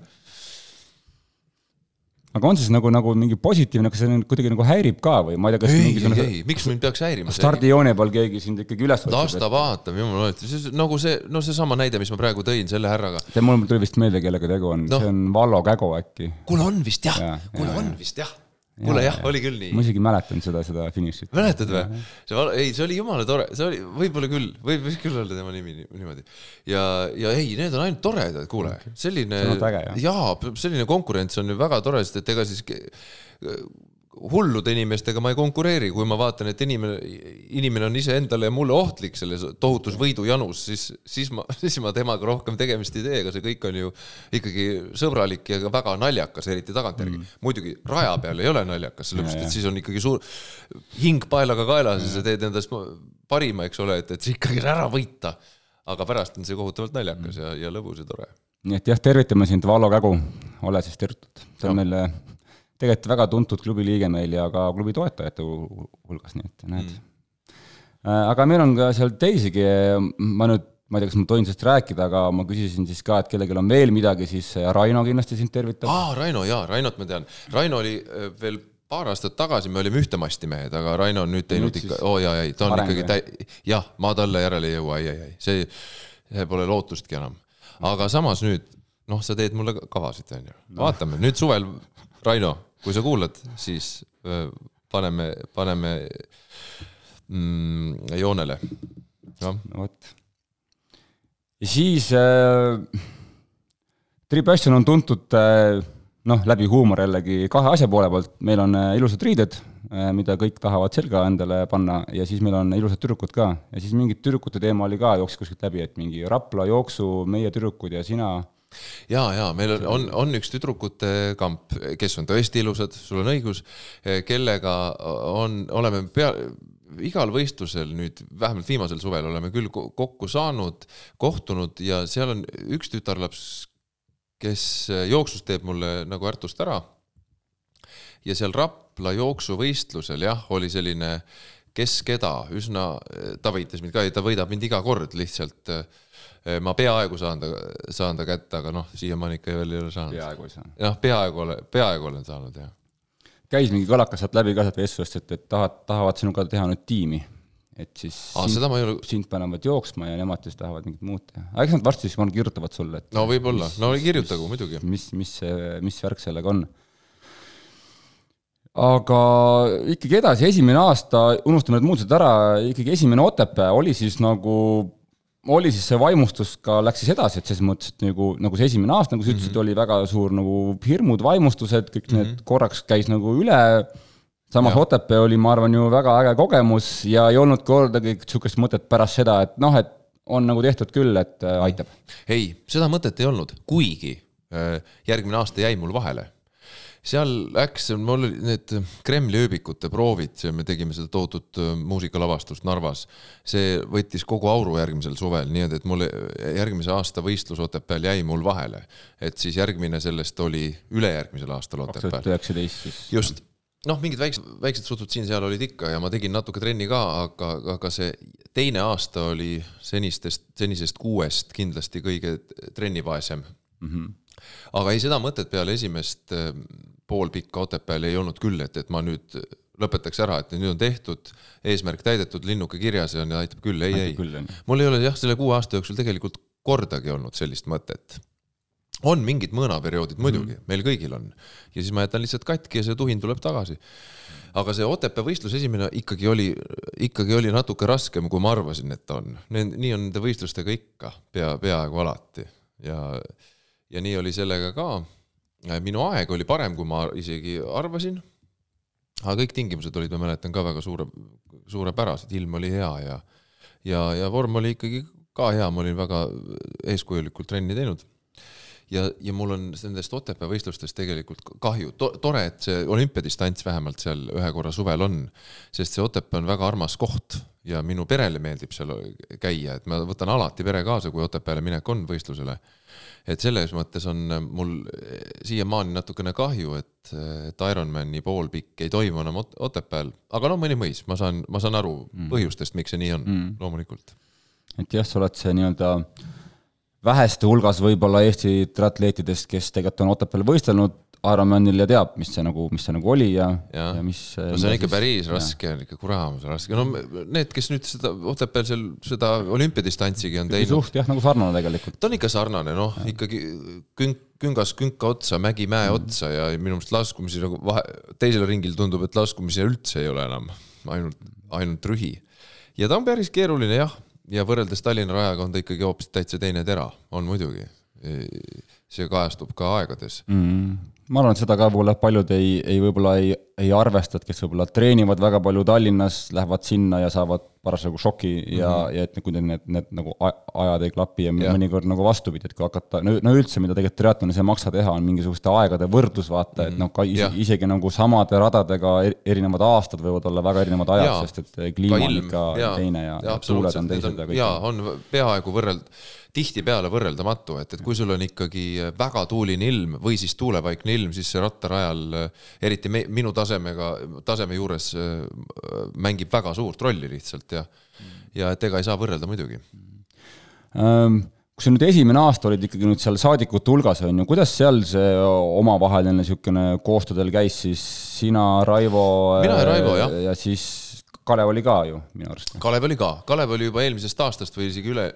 Aga on siis nagu, nagu mingi positiivne, kas see nüüd kuidagi nagu häirib ka või ma ei tea, kas ei, ei, mingisugune ei, miks mind peaks häirima stardijoone peal keegi sind ikkagi üles las ta vaatab, jumala see nagu see, no seesama näide, mis ma praegu tõin selle härraga. see mul tuli vist meelde, kellega tegu on no., see on Vallo Kägo äkki. kuule, on vist jah Jaa,, kuule, jaa, on vist jah. Kuule jah, oli küll nii ma. isegi mäletan seda, seda finišit. mäletad või? see, ei, see oli jumala tore, see oli võib-olla küll, võib küll olla tema nimi nii- niimoodi. ja, ja ei, need on ainult toredad, kuule, selline jaa, selline konkurents on ju väga tore, sest et ega siis hullude inimestega ma ei konkureeri, kui ma vaatan, et inimene, inimene on iseendale ja mulle ohtlik selles tohutus võidujanus, siis, siis ma, *laughs* siis ma temaga rohkem tegemist ei tee, aga see kõik on ju ikkagi sõbralik ja ka väga naljakas, eriti tagantjärgi mm.. muidugi raja peal ei ole naljakas, sellepärast et siis on ikkagi suur hing paelaga kaelas ja sa teed endast parima, eks ole, et, et see ikkagi ära võita. aga pärast on see kohutavalt naljakas ja, ja lõbus ja tore. nii et jah, tervitame sind, Vallo Kägu, ole siis tervitatud. see on meil tegelikult väga tuntud klubi liige meil ja ka klubi toetajate hu- hulgas, nii et näed mm.. aga meil on ka seal teisigi, ma nüüd, ma ei tea, kas ma tohin sellest rääkida, aga ma küsisin siis ka, et kellelgi on veel midagi, siis eh, Raino kindlasti sind tervitab. aa, Raino jaa, Rainot ma tean. Raino oli äh, veel paar aastat tagasi, me olime ühte masti mehed, aga Raino on nüüd teinud nüüd ikka oo oh, jaa, ei, ta on ikkagi täi-, jah, ma talle järele ei jõua, ei, ei, ei, see, see pole lootustki enam. aga samas nüüd, noh, sa teed mulle ka- kavasid, onju. vaatame nüüd suvel, Raino, kui sa kuulad, siis paneme, paneme mm, joonele. jah, no vot. ja siis äh, Tri Passion on tuntud äh, noh, läbi huumori jällegi kahe asja poole pealt, meil on ilusad riided mida kõik tahavad selga endale panna ja siis meil on ilusad tüdrukud ka ja siis mingit tüdrukute teema oli ka, jooksis kuskilt läbi, et mingi Rapla jooksu, meie tüdrukud ja sina. ja, ja meil on, on, on üks tüdrukute kamp, kes on tõesti ilusad, sul on õigus, kellega on, oleme pea, igal võistlusel nüüd, vähemalt viimasel suvel oleme küll ko- kokku saanud, kohtunud ja seal on üks tütarlaps, kes jooksus teeb mulle nagu ärtust ära. ja seal Rapla jooksuvõistlusel jah, oli selline kes keda, üsna, ta võitis mind ka, ta võidab mind iga kord lihtsalt. Ma peaaegu saan ta, saan ta kätte, aga noh, siiamaani ikka veel ei ole saanud. peaaegu ei saa. jah, peaaegu olen, peaaegu olen saanud jah. käis mingi kõlakas sealt läbi ka sealt vestlusest, et, et tahavad, tahavad sinuga teha nüüd tiimi. et siis aa, sind, ole, sind panevad jooksma ja nemad siis tahavad mingit muud teha. aga eks nad varsti siis kirjutavad sulle, et no võib-olla, no kirjutagu muidugi. mis, mis see, mis värk sellega on. aga ikkagi edasi, esimene aasta, unustame need muutused ära, ikkagi esimene Otepää oli siis nagu, oli siis see vaimustus ka, läks siis edasi, et selles mõttes, et nagu, nagu see esimene aasta, nagu sa ütlesid mm, -hmm. oli väga suur nagu hirmud, vaimustused, kõik need mm -hmm. korraks käis nagu üle samas. Otepää oli, ma arvan, ju väga äge kogemus ja ei olnud kordagi niisugust mõtet pärast seda, et noh, et on nagu tehtud küll, et äh, aitab. ei, seda mõtet ei olnud, kuigi äh, järgmine aasta jäi mul vahele. Seal läks, mul olid need Kremli ööbikute proovid, me tegime seda tohutut äh, muusikalavastust Narvas. see võttis kogu auru järgmisel suvel, nii et, et mul järgmise aasta võistlus Otepääl jäi mul vahele. et siis järgmine sellest oli ülejärgmisel aastal kaks Otepääl tuhat. üheksateist siis. just, noh, mingid väiksed, väiksed sutsud siin-seal olid ikka ja ma tegin natuke trenni ka, aga, aga see teine aasta oli senistest, senisest kuuest kindlasti kõige trennivaesem mm. -hmm. Aga ei, seda mõtet peale esimest eh, poolpikka Otepääl ei olnud küll, et, et ma nüüd lõpetaks ära, et nüüd on tehtud, eesmärk täidetud, linnuke kirjas ja aitab küll, ei, ei. mul ei ole jah, selle kuue aasta jooksul tegelikult kordagi olnud sellist mõtet. On mingid mõõnaperioodid muidugi mm, meil kõigil on. Ja siis ma jätan lihtsalt katki ja see tuhin tuleb tagasi. aga see Otepää võistlus esimene ikkagi oli, ikkagi oli natuke raskem, kui ma arvasin, et on. nii on nende võistlustega ikka pea, peaaegu alati. Ja, ja nii oli sellega ka. minu aeg oli parem, kui ma isegi arvasin. aga kõik tingimused olid, ma mäletan ka väga suure, suurepärased, ilm oli hea ja, ja, ja vorm oli ikkagi ka hea, ma olin väga eeskujulikult trenni teinud ja, ja mul on nendest Otepää võistlustest tegelikult kahju to,, tore, et see olümpiadistants vähemalt seal ühe korra suvel on, sest see Otepää on väga armas koht ja minu perele meeldib seal käia, et ma võtan alati pere kaasa, kui Otepääle minek on võistlusele. et selles mõttes on mul siiamaani natukene kahju, et, et Ironmani poolpikk ei toimu enam Ot- Otepääl, aga no mõni mõis, ma saan, ma saan aru mm. põhjustest, miks see nii on mm., loomulikult. et jah, sa oled see nii-öelda väheste hulgas võib-olla Eesti triatleetidest, kes tegelikult on Otepääl võistelnud Ironmanil ja teab, mis see nagu, mis see nagu oli ja, Jah. ja mis. no see on ikka päris raske, on ikka kuramus raske, no need, kes nüüd seda Otepääl seal seda olümpiadistantsigi on teinud, suht jah, nagu sarnane tegelikult. ta on ikka sarnane, noh ikkagi künk, küngas künka otsa, mägi mäe otsa ja minu meelest laskumisi nagu vahe, teisel ringil tundub, et laskumisi üldse ei ole enam, ainult, ainult rühi. ja ta on päris keeruline jah, ja võrreldes Tallinna rajaga on ta ikkagi hoopis täitsa teine tera, on muidugi. see kajastub ka aegades mm.. Ma arvan, et seda ka võib-olla paljud ei, ei võib-olla ei, ei arvesta, et kes võib-olla treenivad väga palju Tallinnas, lähevad sinna ja saavad parasjagu šoki ja mm, -hmm. ja et kui need, need, need nagu ajad ei klapi ja, ja mõnikord nagu vastupidi, et kui hakata, no, no üldse, mida tegelikult triatlonis ei maksa teha, on mingisuguste aegade võrdlus, vaata, et noh, ka Jah. isegi, isegi nagu samade radadega er- erinevad aastad võivad olla väga erinevad ajad sest et kliima on ikka teine ja, ja tuuled absoluutselt, on teised ja kõik. jaa, on peaaegu võrreld-, tihtipeale võrreldamatu, et, et kui sul on ikkagi väga tuuline ilm või siis tuulevaikne ilm, siis see rattarajal, eriti me, minu tasemega, taseme juures äh, mängib väga suurt rolli lihtsalt ja, ja et ega ei saa võrrelda muidugi. Ehm, kui sa nüüd esimene aasta olid ikkagi nüüd seal saadikute hulgas, on ju, kuidas seal see omavaheline niisugune koostöö teil käis siis sina, Raivo Mina ja Raivo, jah. ja siis Kalev oli ka ju minu arust. Kalev oli ka, Kalev oli juba eelmisest aastast või isegi üle,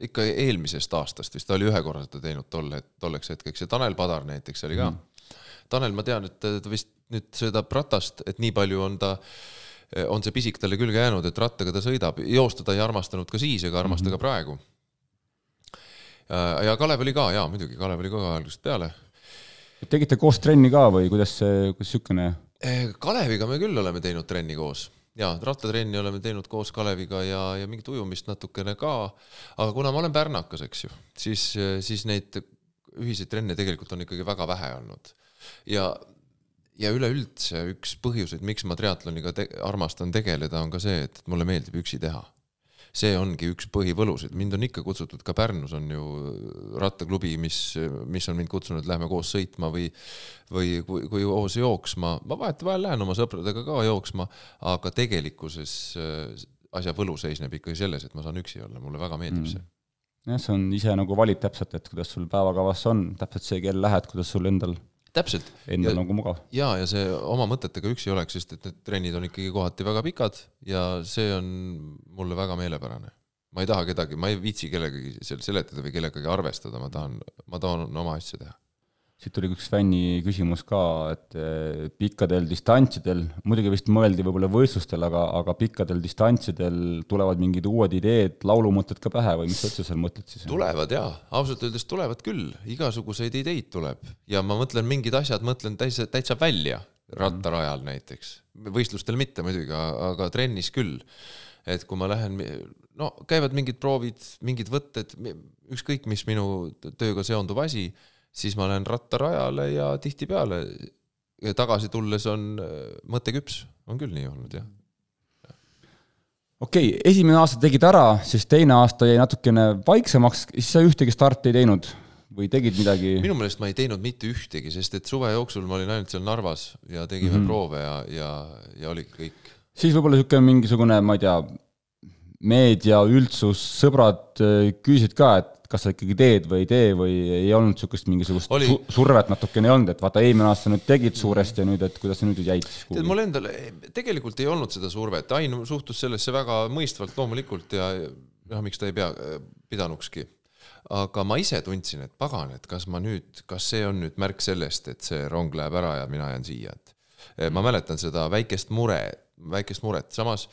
ikka eelmisest aastast vist, ta oli ühe korra seda teinud tolle, tolleks hetkeks ja Tanel Padar näiteks oli ka mm.. Tanel, ma tean, et ta vist nüüd sõidab ratast, et nii palju on ta on see pisik talle külge jäänud, et rattaga ta sõidab, joosta ta ei armastanud ka siis ega armasta mm -hmm. ka praegu. ja Kalev oli ka jaa, muidugi, Kalev oli ka algusest peale. tegite koos trenni ka või kuidas see, kuidas niisugune? Kaleviga me küll oleme teinud trenni koos jaa, rattatrenni oleme teinud koos Kaleviga ja, ja mingit ujumist natukene ka, aga kuna ma olen pärnakas, eks ju, siis, siis neid ühiseid trenne tegelikult on ikkagi väga vähe olnud. ja, ja üleüldse üks põhjuseid, miks ma triatloniga te armastan tegeleda, on ka see, et mulle meeldib üksi teha see ongi üks põhivõlusid, mind on ikka kutsutud, ka Pärnus on ju rattaklubi, mis, mis on mind kutsunud, lähme koos sõitma või või kui, kui koos jooksma, ma vahetevahel lähen oma sõpradega ka jooksma, aga tegelikkuses äh, asja võlu seisneb ikkagi selles, et ma saan üksi olla, mulle väga meeldib mm. see jah, see on ise nagu valid täpselt, et kuidas sul päevakavas on, täpselt see kell lähed, kuidas sul endal täpselt. Endal nagu mugav. ja, ja see oma mõtetega üksi oleks, sest et need trennid on ikkagi kohati väga pikad ja see on mulle väga meelepärane. ma ei taha kedagi, ma ei viitsi kellegagi seal seletada või kellegagi arvestada, ma tahan, ma tahan oma asja teha siit tuli üks fänni küsimus ka, et eh, pikkadel distantsidel, muidugi vist mõeldi võib-olla võistlustel, aga, aga pikkadel distantsidel tulevad mingid uued ideed, laulumõtted ka pähe või mis sa üldse seal mõtled siis? tulevad jaa, ausalt öeldes tulevad küll, igasuguseid ideid tuleb. Ja ma mõtlen mingid asjad, mõtlen täitsa, täitsa välja. Rattarajal näiteks, võistlustel mitte muidugi, aga trennis küll. et kui ma lähen, no käivad mingid proovid, mingid võtted, ükskõik mis minu tööga seonduv asi siis ma lähen rattarajale ja tihtipeale tagasi tulles on äh, mõte küps, on küll nii olnud, jah. okei okay,, esimene aasta tegid ära, siis teine aasta jäi natukene vaiksemaks, siis sa ühtegi starti ei teinud või tegid midagi? minu meelest ma ei teinud mitte ühtegi, sest et suve jooksul ma olin ainult seal Narvas ja tegime mm -hmm. proove ja, ja, ja oligi kõik. siis võib-olla niisugune mingisugune, ma ei tea, meedia, üldsus, sõbrad äh, küsisid ka, et kas sa ikkagi teed või ei tee või ei olnud niisugust mingisugust Oli... su survet natukene ei olnud, et vaata, eelmine aasta nüüd tegid suuresti ja nüüd, et kuidas sa nüüd jäid siis kuhugi? tead, mul endal tegelikult ei olnud seda survet, Ain suhtus sellesse väga mõistvalt loomulikult ja noh, miks ta ei pea, pidanukski. aga ma ise tundsin, et pagan, et kas ma nüüd, kas see on nüüd märk sellest, et see rong läheb ära ja mina jään siia, et eh, ma mäletan seda väikest mure, väikest muret, samas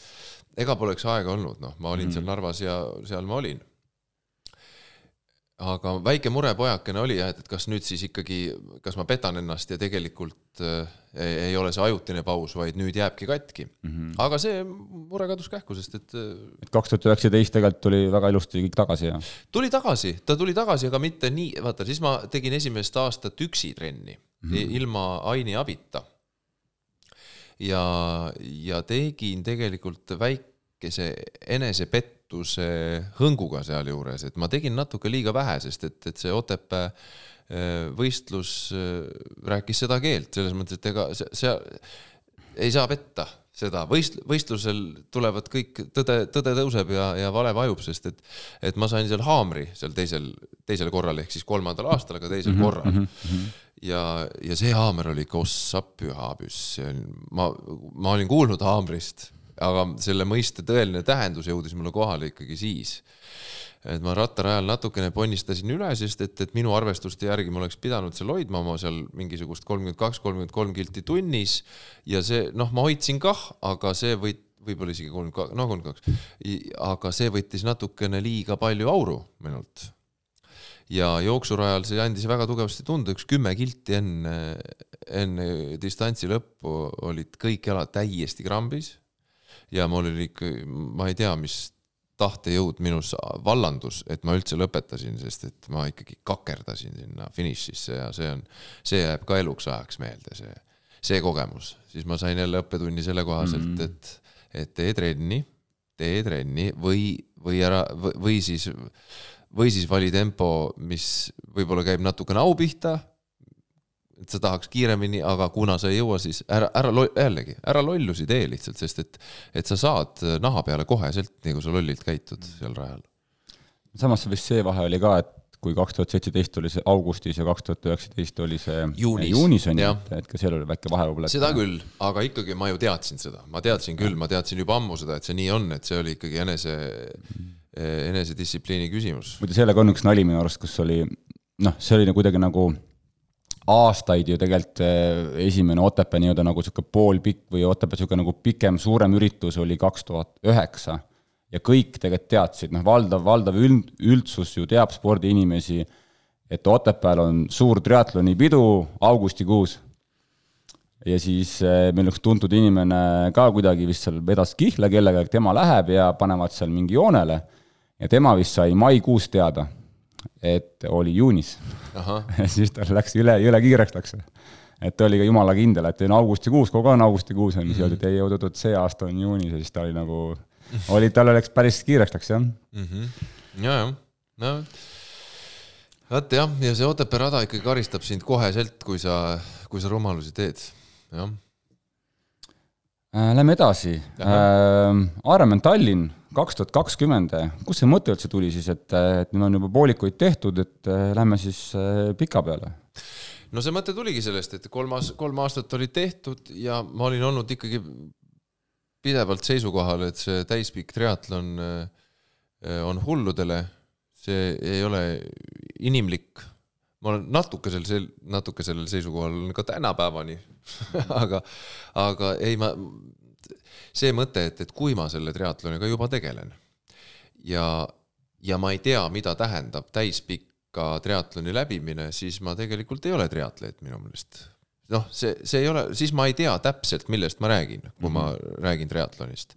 ega poleks aega olnud, noh, ma olin mm. seal Narvas ja seal ma olin aga väike murepojakene oli jah, et, et kas nüüd siis ikkagi, kas ma petan ennast ja tegelikult äh, ei, ole see ajutine paus, vaid nüüd jääbki katki mm. -hmm. aga see mure kadus kähku, sest et. Äh, et kaks tuhat üheksateist tegelikult tuli väga ilusti kõik tagasi ja. tuli tagasi, ta tuli tagasi, aga mitte nii, vaata siis ma tegin esimest aastat üksi trenni mm -hmm. ilma Aini abita. ja, ja tegin tegelikult väikese enesepettu petuse hõnguga sealjuures, et ma tegin natuke liiga vähe, sest et, et see Otepää äh, võistlus äh, rääkis seda keelt, selles mõttes, et ega see ei saa petta seda, võist-, võistlusel tulevad kõik, tõde, tõde tõuseb ja, ja vale vajub, sest et, et ma sain seal haamri seal teisel, teisel korral ehk siis kolmandal aastal, aga teisel mm -hmm, korral mm. -hmm. ja, ja see haamer oli kossa püha püss, ma, ma olin kuulnud haamrist aga selle mõiste tõeline tähendus jõudis mulle kohale ikkagi siis. et ma rattarajal natukene ponnistasin üle, sest et, et minu arvestuste järgi ma oleks pidanud seal hoidma oma seal mingisugust kolmkümmend kaks, kolmkümmend kolm kilti tunnis. Ja see noh, ma hoidsin kah, aga see võit võib-olla isegi kolmkümmend kaks, no kolmkümmend kaks, aga see võttis natukene liiga palju auru minult. Ja jooksurajal see andis väga tugevasti tunda, üks kümme kilti enne, enne distantsi lõppu olid kõik jalad täiesti krambis ja mul oli ikka, ma ei tea, mis tahtejõud minus vallandus, et ma üldse lõpetasin, sest et ma ikkagi kakerdasin sinna finišisse ja see on, see jääb ka eluks ajaks meelde, see, see kogemus. siis ma sain jälle õppetunni selle kohaselt mm, -hmm. et, et tee trenni, tee trenni või, või ära, või siis, või siis vali tempo, mis võib-olla käib natukene au pihta et sa tahaks kiiremini, aga kuna sa ei jõua, siis ära, ära jällegi, ära lollusi tee lihtsalt, sest et, et sa saad naha peale koheselt, nii kui sa lollilt käitud seal rajal. samas vist see vahe oli ka, et kui kaks tuhat seitseteist oli see augustis ja kaks tuhat üheksateist oli see juunis, juunis on ju, et, et ka seal oli väike vahe võib-olla. seda küll, aga ikkagi ma ju teadsin seda, ma teadsin küll, ma teadsin juba ammu seda, et see nii on, et see oli ikkagi enese, enesedistsipliini küsimus. muide, sellega on üks nali minu arust, kus oli noh, see oli nagu kuidagi nagu aastaid ju tegelikult eh, esimene Otepää nii-öelda nagu sihuke poolpikk või Otepää sihuke nagu pikem, suurem üritus oli kaks tuhat üheksa. ja kõik tegelikult teadsid, noh, valdav, valdav üld, üldsus ju teab spordiinimesi, et Otepääl on suur triatloni pidu augustikuus. ja siis eh, meil üks tuntud inimene ka kuidagi vist seal vedas kihla kellegagi, et tema läheb ja panevad seal mingi joonele. ja tema vist sai maikuus teada et oli juunis. *laughs* siis tal läks üle, jõle kiireks läks. et ta oli ka jumala kindel, et on augustikuus, kogu aeg on augustikuus on, siis öeldi, et ei, oot-oot, see aasta on juunis ja siis ta oli nagu, oli, tal läks päris kiireks läks jah mm. -hmm. ja, jah, no vot jah, ja see Otepää rada ikkagi karistab sind koheselt, kui sa, kui sa rumalusi teed, jah äh,. Lähme edasi äh,. Ironman Tallinn kaks tuhat kakskümmend, kust see mõte üldse tuli siis, et, et nüüd on juba poolikuid tehtud, et äh, lähme siis äh, pika peale? no see mõte tuligi sellest, et kolm aast-, kolm aastat oli tehtud ja ma olin olnud ikkagi pidevalt seisukohal, et see täispikk triatlon äh, on hulludele, see ei ole inimlik. ma olen natuke sel, natuke sellel seisukohal ka tänapäevani *laughs* aga, aga ei, ma see mõte, et, et kui ma selle triatloniga juba tegelen ja, ja ma ei tea, mida tähendab täispikka triatloni läbimine, siis ma tegelikult ei ole triatleet minu meelest. noh, see, see ei ole, siis ma ei tea täpselt, millest ma räägin, kui mm -hmm. ma mhm. räägin triatlonist.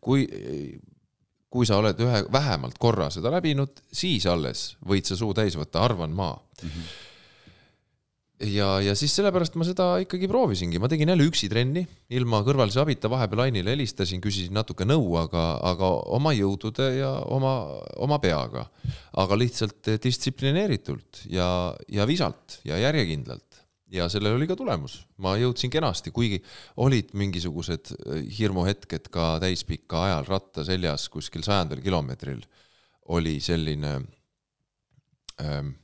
kui, kui sa oled ühe, vähemalt korra seda läbinud, siis alles võid sa suu täis võtta, arvan ma mm. -hmm ja, ja siis sellepärast ma seda ikkagi proovisingi, ma tegin jälle üksi trenni, ilma kõrvalise abita, vahepeal Ainile helistasin, küsisin natuke nõu, aga, aga oma jõudude ja oma, oma peaga. aga lihtsalt distsiplineeritult ja, ja visalt ja järjekindlalt. ja sellel oli ka tulemus, ma jõudsin kenasti, kuigi olid mingisugused hirmuhetked ka täispika ajal ratta seljas kuskil sajandal kilomeetril oli selline ähm,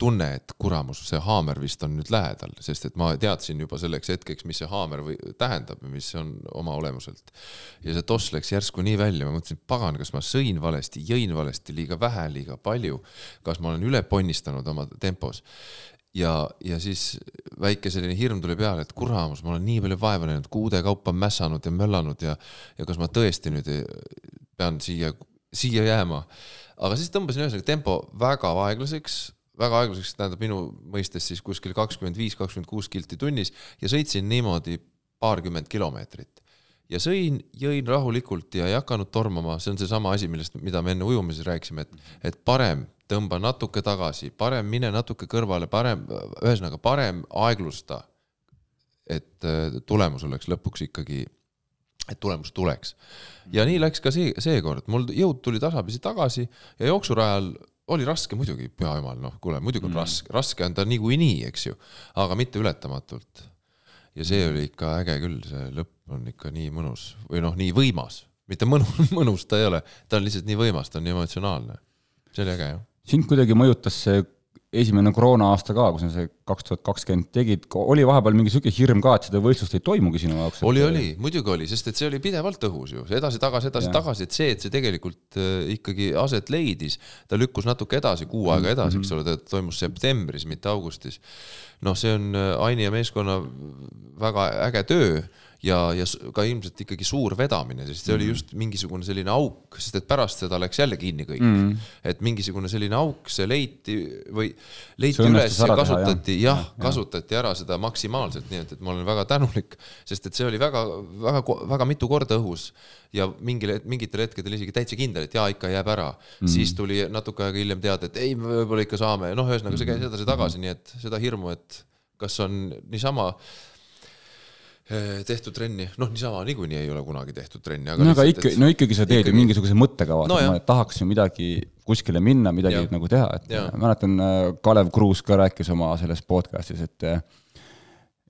tunne, et kuramus, see haamer vist on nüüd lähedal, sest et ma teadsin juba selleks hetkeks, mis see haamer või tähendab ja mis see on oma olemuselt. ja see toss läks järsku nii välja, ma mõtlesin, pagan, kas ma sõin valesti, jõin valesti, liiga vähe, liiga palju. kas ma olen üle ponnistanud oma tempos ja, ja siis väike selline hirm tuli peale, et kuramus, ma olen nii palju vaeva näinud, kuude kaupa mässanud ja möllanud ja, ja kas ma tõesti nüüd pean siia, siia jääma. aga siis tõmbasin ühesõnaga tempo väga aeglaseks väga aeglaseks, tähendab minu mõistes siis kuskil kakskümmend viis, kakskümmend kuus kilti tunnis ja sõitsin niimoodi paarkümmend kilomeetrit. ja sõin, jõin rahulikult ja ei hakanud tormama, see on seesama asi, millest, mida me enne ujumises rääkisime, et, et parem tõmba natuke tagasi, parem mine natuke kõrvale, parem, ühesõnaga parem aeglusta. et äh, tulemus oleks lõpuks ikkagi, et tulemus tuleks. ja nii läks ka see, seekord, mul jõud tuli tasapisi tagasi ja jooksurajal oli raske muidugi, püha jumal, noh, kuule, muidugi on mm. raske, raske on ta niikuinii, eks ju, aga mitte ületamatult. ja see oli ikka äge küll, see lõpp on ikka nii mõnus või noh, nii võimas, mitte mõnus, *laughs* mõnus ta ei ole, ta on lihtsalt nii võimas, ta on nii emotsionaalne. see oli äge, jah. sind kuidagi mõjutas see esimene koroona-aasta ka, kus sa see kaks tuhat kakskümmend tegid, oli vahepeal mingi sihuke hirm ka, et seda võistlust ei toimugi sinu jaoks? oli, oli, muidugi oli, sest et see oli pidevalt õhus ju, edasi-tagasi, edasi-tagasi, et see, et see tegelikult äh, ikkagi aset leidis, ta lükkus natuke edasi, kuu aega edasi mm, -hmm. eks ole, ta toimus septembris, mitte augustis. noh, see on äh, Aini ja meeskonna väga äge töö ja, ja ka ilmselt ikkagi suur vedamine, sest see mm. oli just mingisugune selline auk, sest et pärast seda läks jälle kinni kõik. Mm.. et mingisugune selline auk, see leiti või leiti üles ja kasutati, jah ja,, kasutati ära seda maksimaalselt, nii et, et ma olen väga tänulik, sest et see oli väga, väga, väga mitu korda õhus. Ja mingil, mingitel hetkedel isegi täitsa kindel, et jaa, ikka jääb ära. Mm.. siis tuli natuke aega hiljem teada, et ei, võib-olla ikka saame, noh, ühesõnaga see käis edasi-tagasi mm., nii et seda hirmu, et kas on niisama tehtud trenni, noh, niisama niikuinii ei ole kunagi tehtud trenni, aga no aga ikka, no ikkagi sa teed ikkagi... ju mingisuguse mõttekava no,, et ma tahaks ju midagi kuskile minna, midagi ja. nagu teha, et ja. mäletan, äh, Kalev Kruus ka rääkis oma selles podcast'is, et äh,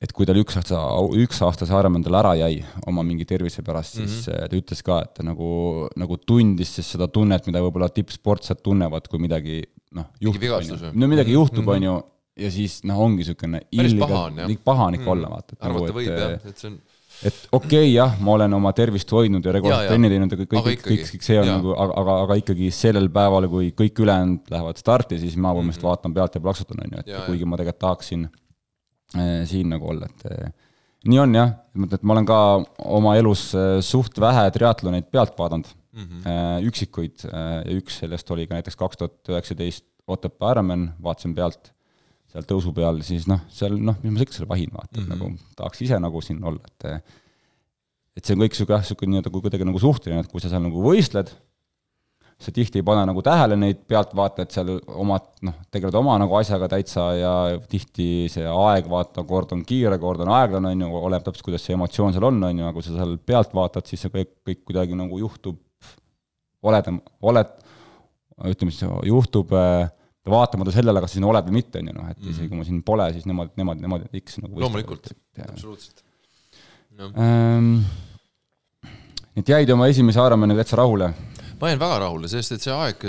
et kui tal üks aasta, üks aasta Saaremaa endale ära jäi oma mingi tervise pärast, siis mm -hmm. ta ütles ka, et ta nagu, nagu tundis siis seda tunnet, mida võib-olla tippsportlased tunnevad, kui midagi noh, juhtub, no midagi juhtub, mhm. on ju, ja siis noh, ongi niisugune ilgelt, pahanik mm. olla, vaata. arvata nagu, võib jah, et see on et okei okay,, jah, ma olen oma tervist hoidnud ja regulaarselt trenni teinud ja kõik, kõik, kõik, kõik see on ja. nagu, aga, aga, aga ikkagi sellel päeval, kui kõik ülejäänud lähevad starti, siis ma põhimõtteliselt mm -hmm. vaatan pealt ja plaksutan, on ju, et ja, kuigi ma tegelikult tahaksin äh, siin nagu olla, et äh, nii on jah, et ma olen ka oma elus äh, suht vähe triatloneid pealt vaadanud mm, -hmm. üksikuid ja üks sellest oli ka näiteks kaks tuhat üheksateist Otepää Ironman, vaatasin pealt, seal tõusu peal, siis noh, seal noh, mis ma seal vahin, vaata mm, -hmm. nagu tahaks ise nagu siin olla, et et see on kõik niisugune jah, niisugune nii-öelda kuidagi nagu suhteline, et kui sa seal nagu võistled, sa tihti ei pane nagu tähele neid pealtvaatajaid seal omad, noh, tegeled oma nagu asjaga täitsa ja tihti see aeg, vaata, kord on kiire, kord on aeglane, on ju, oleneb täpselt, kuidas see emotsioon seal on, on ju, aga kui sa seal pealt vaatad, siis see kõik, kõik kuidagi nagu juhtub, oled, oled, ütleme siis, juhtub äh, vaatamata sellele, kas sa siin oled või mitte, on ju, noh, et isegi kui ma siin pole, siis nemad, nemad, nemad X nagu loomulikult, absoluutselt no.. Ähm, et jäid oma esimese Ironmaniga täitsa rahule ma jäin väga rahule, sest et see aeg.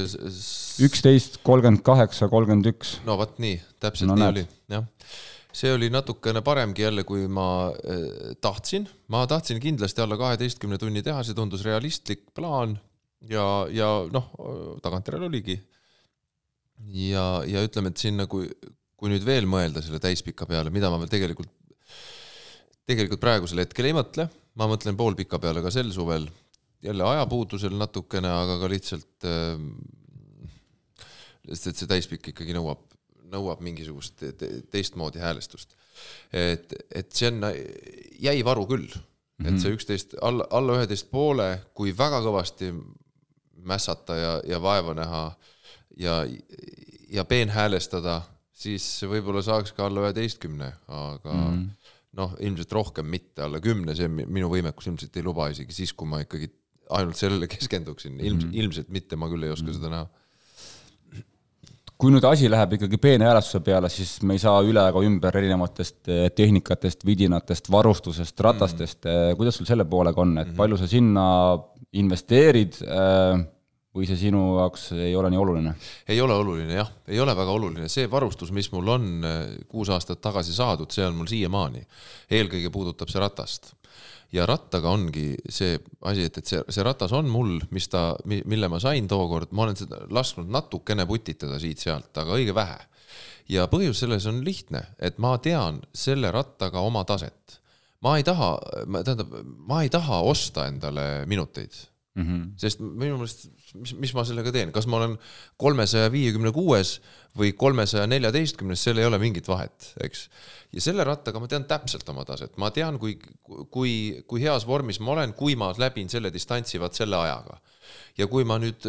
üksteist, kolmkümmend kaheksa, kolmkümmend üks. no vot nii, täpselt no, nii näed. oli, jah. see oli natukene paremgi jälle, kui ma äh, tahtsin, ma tahtsin kindlasti alla kaheteistkümne tunni teha, see tundus realistlik plaan ja, ja noh, tagantjärele oligi. Ja, ja ütleme, et siin nagu, kui nüüd veel mõelda selle täispika peale, mida ma veel tegelikult, tegelikult praegusel hetkel ei mõtle, ma mõtlen poolpika peale ka sel suvel jälle ajapuudusel natukene, aga ka lihtsalt äh,, sest et see täispikk ikkagi nõuab, nõuab mingisugust te teistmoodi häälestust. et, et see on, jäi varu küll mm, -hmm. et see mhm. üksteist, alla, alla üheteist poole, kui väga kõvasti mässata ja, ja vaeva näha ja, ja peenhäälestada, siis võib-olla saaks ka alla üheteistkümne, aga mm. noh, ilmselt rohkem mitte, alla kümne, see minu võimekus ilmselt ei luba isegi siis, kui ma ikkagi ainult sellele *laughs* keskenduksin, ilms- mm, ilmselt mitte, ma küll ei oska mm seda näha. Kui nüüd asi läheb ikkagi peene häälestuse peale, siis me ei saa üle ega ümber erinevatest eh, tehnikatest, vidinatest, varustusest, ratastest. Mm, kuidas sul selle poolega on, et -hmm. palju sa sinna investeerid eh, või see sinu jaoks ei ole nii oluline? ei ole oluline jah, ei ole väga oluline, see varustus, mis mul on kuus aastat tagasi saadud, see on mul siiamaani. eelkõige puudutab see ratast ja rattaga ongi see asi, et, et see, see ratas on mul, mis ta, mille ma sain tookord, ma olen seda lasknud natukene putitada siit-sealt, aga õige vähe. ja põhjus selles on lihtne, et ma tean selle rattaga oma taset. ma ei taha, tähendab, ma ei taha osta endale minuteid mm. -hmm. sest minu meelest, mis, mis ma sellega teen, kas ma olen kolmesaja viiekümne kuues või kolmesaja neljateistkümnes, seal ei ole mingit vahet, eks. ja selle rattaga ma tean täpselt oma taset, ma tean, kui, kui, kui heas vormis ma olen, kui ma läbin selle distantsi vaat selle ajaga. ja kui ma nüüd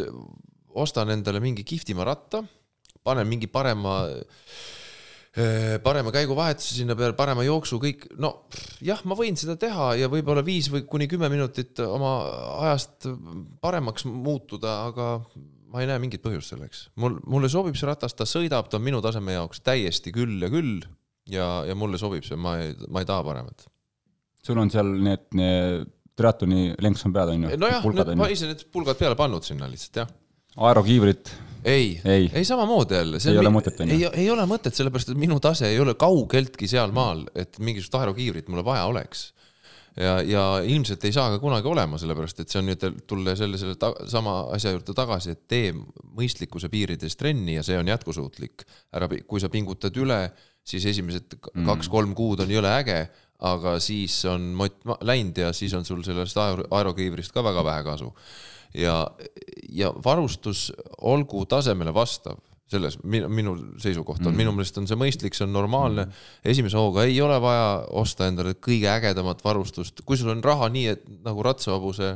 ostan endale mingi kihvtima ratta, panen mingi parema äh, parema käiguvahetuse sinna peale, parema jooksu, kõik, no jah, ma võin seda teha ja võib-olla viis või kuni kümme minutit oma ajast paremaks muutuda, aga ma ei näe mingit põhjust selleks. mul, mulle sobib see ratas, ta sõidab, ta on minu taseme jaoks täiesti küll ja küll ja, ja mulle sobib see, ma ei, ma ei taha paremat. sul on seal need, need triatloni lenks on peal, on ju? nojah, ma ise need pulgad peale pannud sinna lihtsalt, jah. aerokiivrit? Ei, ei, ei samamoodi jälle. ei ole mõtet, on ju? ei, ole mõtet, sellepärast et minu tase ei ole kaugeltki sealmaal, et mingisugust aerokiivrit mulle vaja oleks ja, ja ilmselt ei saa ka kunagi olema, sellepärast et see on nüüd tulla selle, selle ta, sama asja juurde tagasi, et tee mõistlikkuse piirides trenni ja see on jätkusuutlik. ära, kui sa pingutad üle, siis esimesed mm. kaks-kolm kuud on jõle äge, aga siis on mott läinud ja siis on sul sellest aerokiivrist ka väga vähe kasu. Ja, ja varustus olgu tasemele vastav selles minu, minu seisukoht on mm., minu meelest on see mõistlik, see on normaalne esimese hooga ei ole vaja osta endale kõige ägedamat varustust, kui sul on raha nii, et nagu ratsahobuse,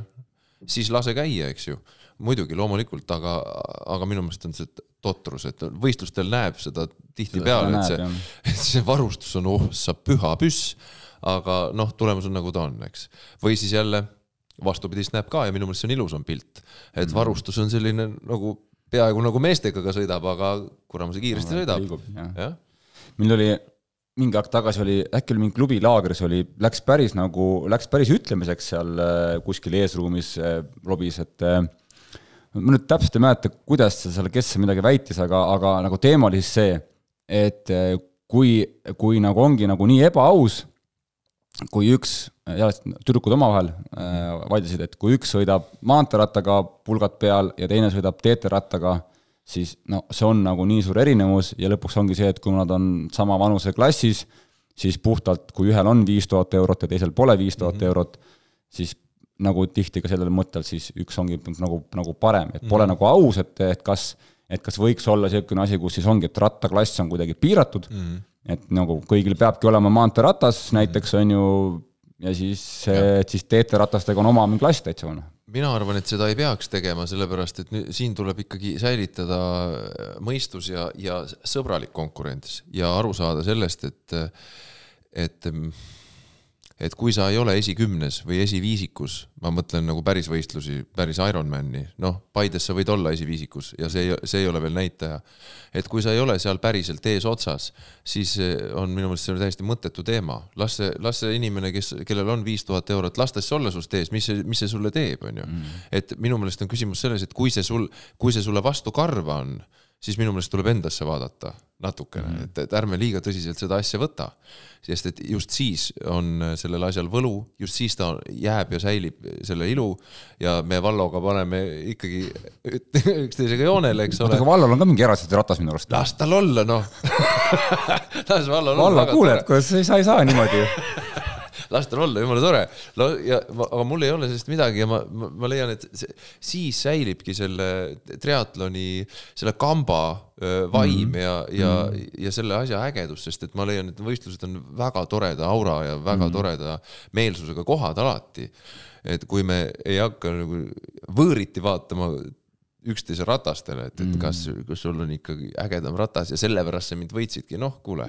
siis lase käia, eks ju. muidugi, loomulikult, aga, aga minu meelest on see totrus, et võistlustel näeb seda tihtipeale, et see, *laughs* et see varustus on, oh sa püha püss. aga noh, tulemus on nagu ta on, eks. või siis jälle vastupidist näeb ka ja minu meelest see on ilusam pilt, et mm. varustus on selline nagu peaaegu nagu meestega ka sõidab, aga kuram see kiiresti no, sõidab. meil oli mingi aeg tagasi oli, äkki oli mingi klubilaagris oli, läks päris nagu, läks päris ütlemiseks seal äh, kuskil eesruumis äh, lobis, et äh, ma nüüd täpselt ei mäleta, kuidas seal, kes midagi väitis, aga, aga nagu teema oli siis see, et kui, kui nagu ongi nagu nii ebaaus, kui üks tüdrukud omavahel äh, vaidlesid, et kui üks sõidab maanteerattaga pulgad peal ja teine sõidab TT-rattaga, siis no see on nagu nii suur erinevus ja lõpuks ongi see, et kui nad on sama vanuse klassis, siis puhtalt, kui ühel on viis tuhat eurot ja teisel pole viis tuhat Mhm. eurot, siis nagu tihti ka sellel mõttel, siis üks ongi nagu, nagu parem, et pole Mhm. nagu aus, et, et kas, et kas võiks olla niisugune asi, kus siis ongi, et rattaklass on kuidagi piiratud mm, Mhm. Et nagu kõigil peabki olema maanteeratas näiteks, on ju, ja siis, et siis TT-ratastega on oma mingi klass täitsa, on mina arvan, et seda ei peaks tegema, sellepärast et nüüd siin tuleb ikkagi säilitada mõistus ja, ja sõbralik konkurents ja aru saada sellest, et, et et kui sa ei ole esikümnes või esiviisikus, ma mõtlen nagu päris võistlusi, päris Ironmani, noh, Paides sa võid olla esiviisikus ja see ei, see ei ole veel näitaja. et kui sa ei ole seal päriselt eesotsas, siis on minu meelest see on täiesti mõttetu teema. las see, las see inimene, kes, kellel on viis tuhat eurot, las ta siis olla sinust ees, mis see, mis see sulle teeb, on ju. et minu meelest on küsimus selles, et kui see sul, kui see sulle vastu karva on, siis minu meelest tuleb endasse vaadata natukene mm, -hmm. et, et ärme liiga tõsiselt seda asja võta. sest et just siis on sellel asjal võlu, just siis ta jääb ja säilib selle ilu ja me Valloga paneme ikkagi *laughs* üksteisega joonele, eks ole aga Vallol on ka mingi erasõiduratas minu arust. las tal olla, noh *laughs* las Vallol Valla, väga kuule, tore. et kuidas sa ei saa, niimoodi. *laughs* las tal olla, jumala tore. no ja, aga mul ei ole sellest midagi ja ma, ma, ma leian, et see, siis säilibki selle triatloni, selle kamba vaim mm ja, ja mm, ja selle asja ägedus, sest et ma leian, et võistlused on väga toreda aura ja väga mm toreda meelsusega kohad alati. et kui me ei hakka nagu võõriti vaatama üksteise ratastele, et, et kas, kas sul on ikkagi ägedam ratas ja sellepärast sa mind võitsidki, noh, kuule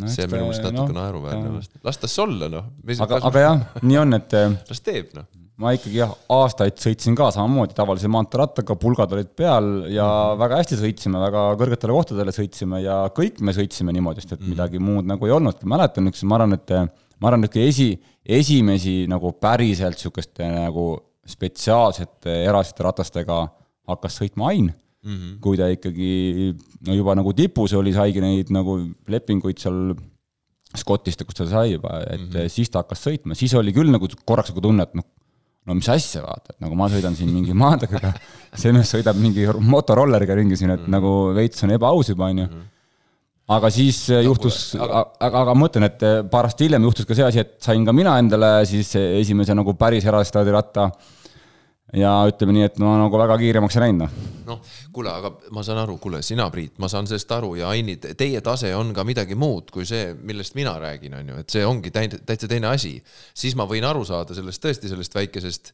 No see on minu meelest natuke no, naeruväärne, las ta siis olla, noh. aga, aga jah, nii on, et las teeb, noh. ma ikkagi jah, aastaid sõitsin ka samamoodi tavalise maanteerattaga, pulgad olid peal ja mm. väga hästi sõitsime, väga kõrgetele kohtadele sõitsime ja kõik me sõitsime niimoodi, sest et mm. midagi muud nagu ei olnudki, mäletan üks, ma arvan, et ma arvan, et esi, esimesi nagu päriselt niisuguste nagu spetsiaalsete erasite ratastega hakkas sõitma Ain mm, -hmm. kui ta ikkagi no juba nagu tipus oli, saigi neid nagu lepinguid seal Scottist, kus ta sai juba, et mm -hmm. siis ta hakkas sõitma, siis oli küll nagu korraks nagu tunne, et noh, no mis asja, vaata, et nagu ma sõidan siin mingi maanteega, *laughs* see mees sõidab mingi motorolleriga ringi siin, et mm -hmm. nagu veits on ebaaus juba, onju. aga siis juhtus, aga, aga, aga ma mõtlen, et paar aastat hiljem juhtus ka see asi, et sain ka mina endale siis esimese nagu päris erastadiratta ja ütleme nii, et no nagu väga kiiremaks ei läinud, noh noh, kuule, aga ma saan aru, kuule, sina, Priit, ma saan sellest aru ja Aini, teie tase on ka midagi muud kui see, millest mina räägin, on ju, et see ongi täitsa teine asi. siis ma võin aru saada sellest tõesti sellest väikesest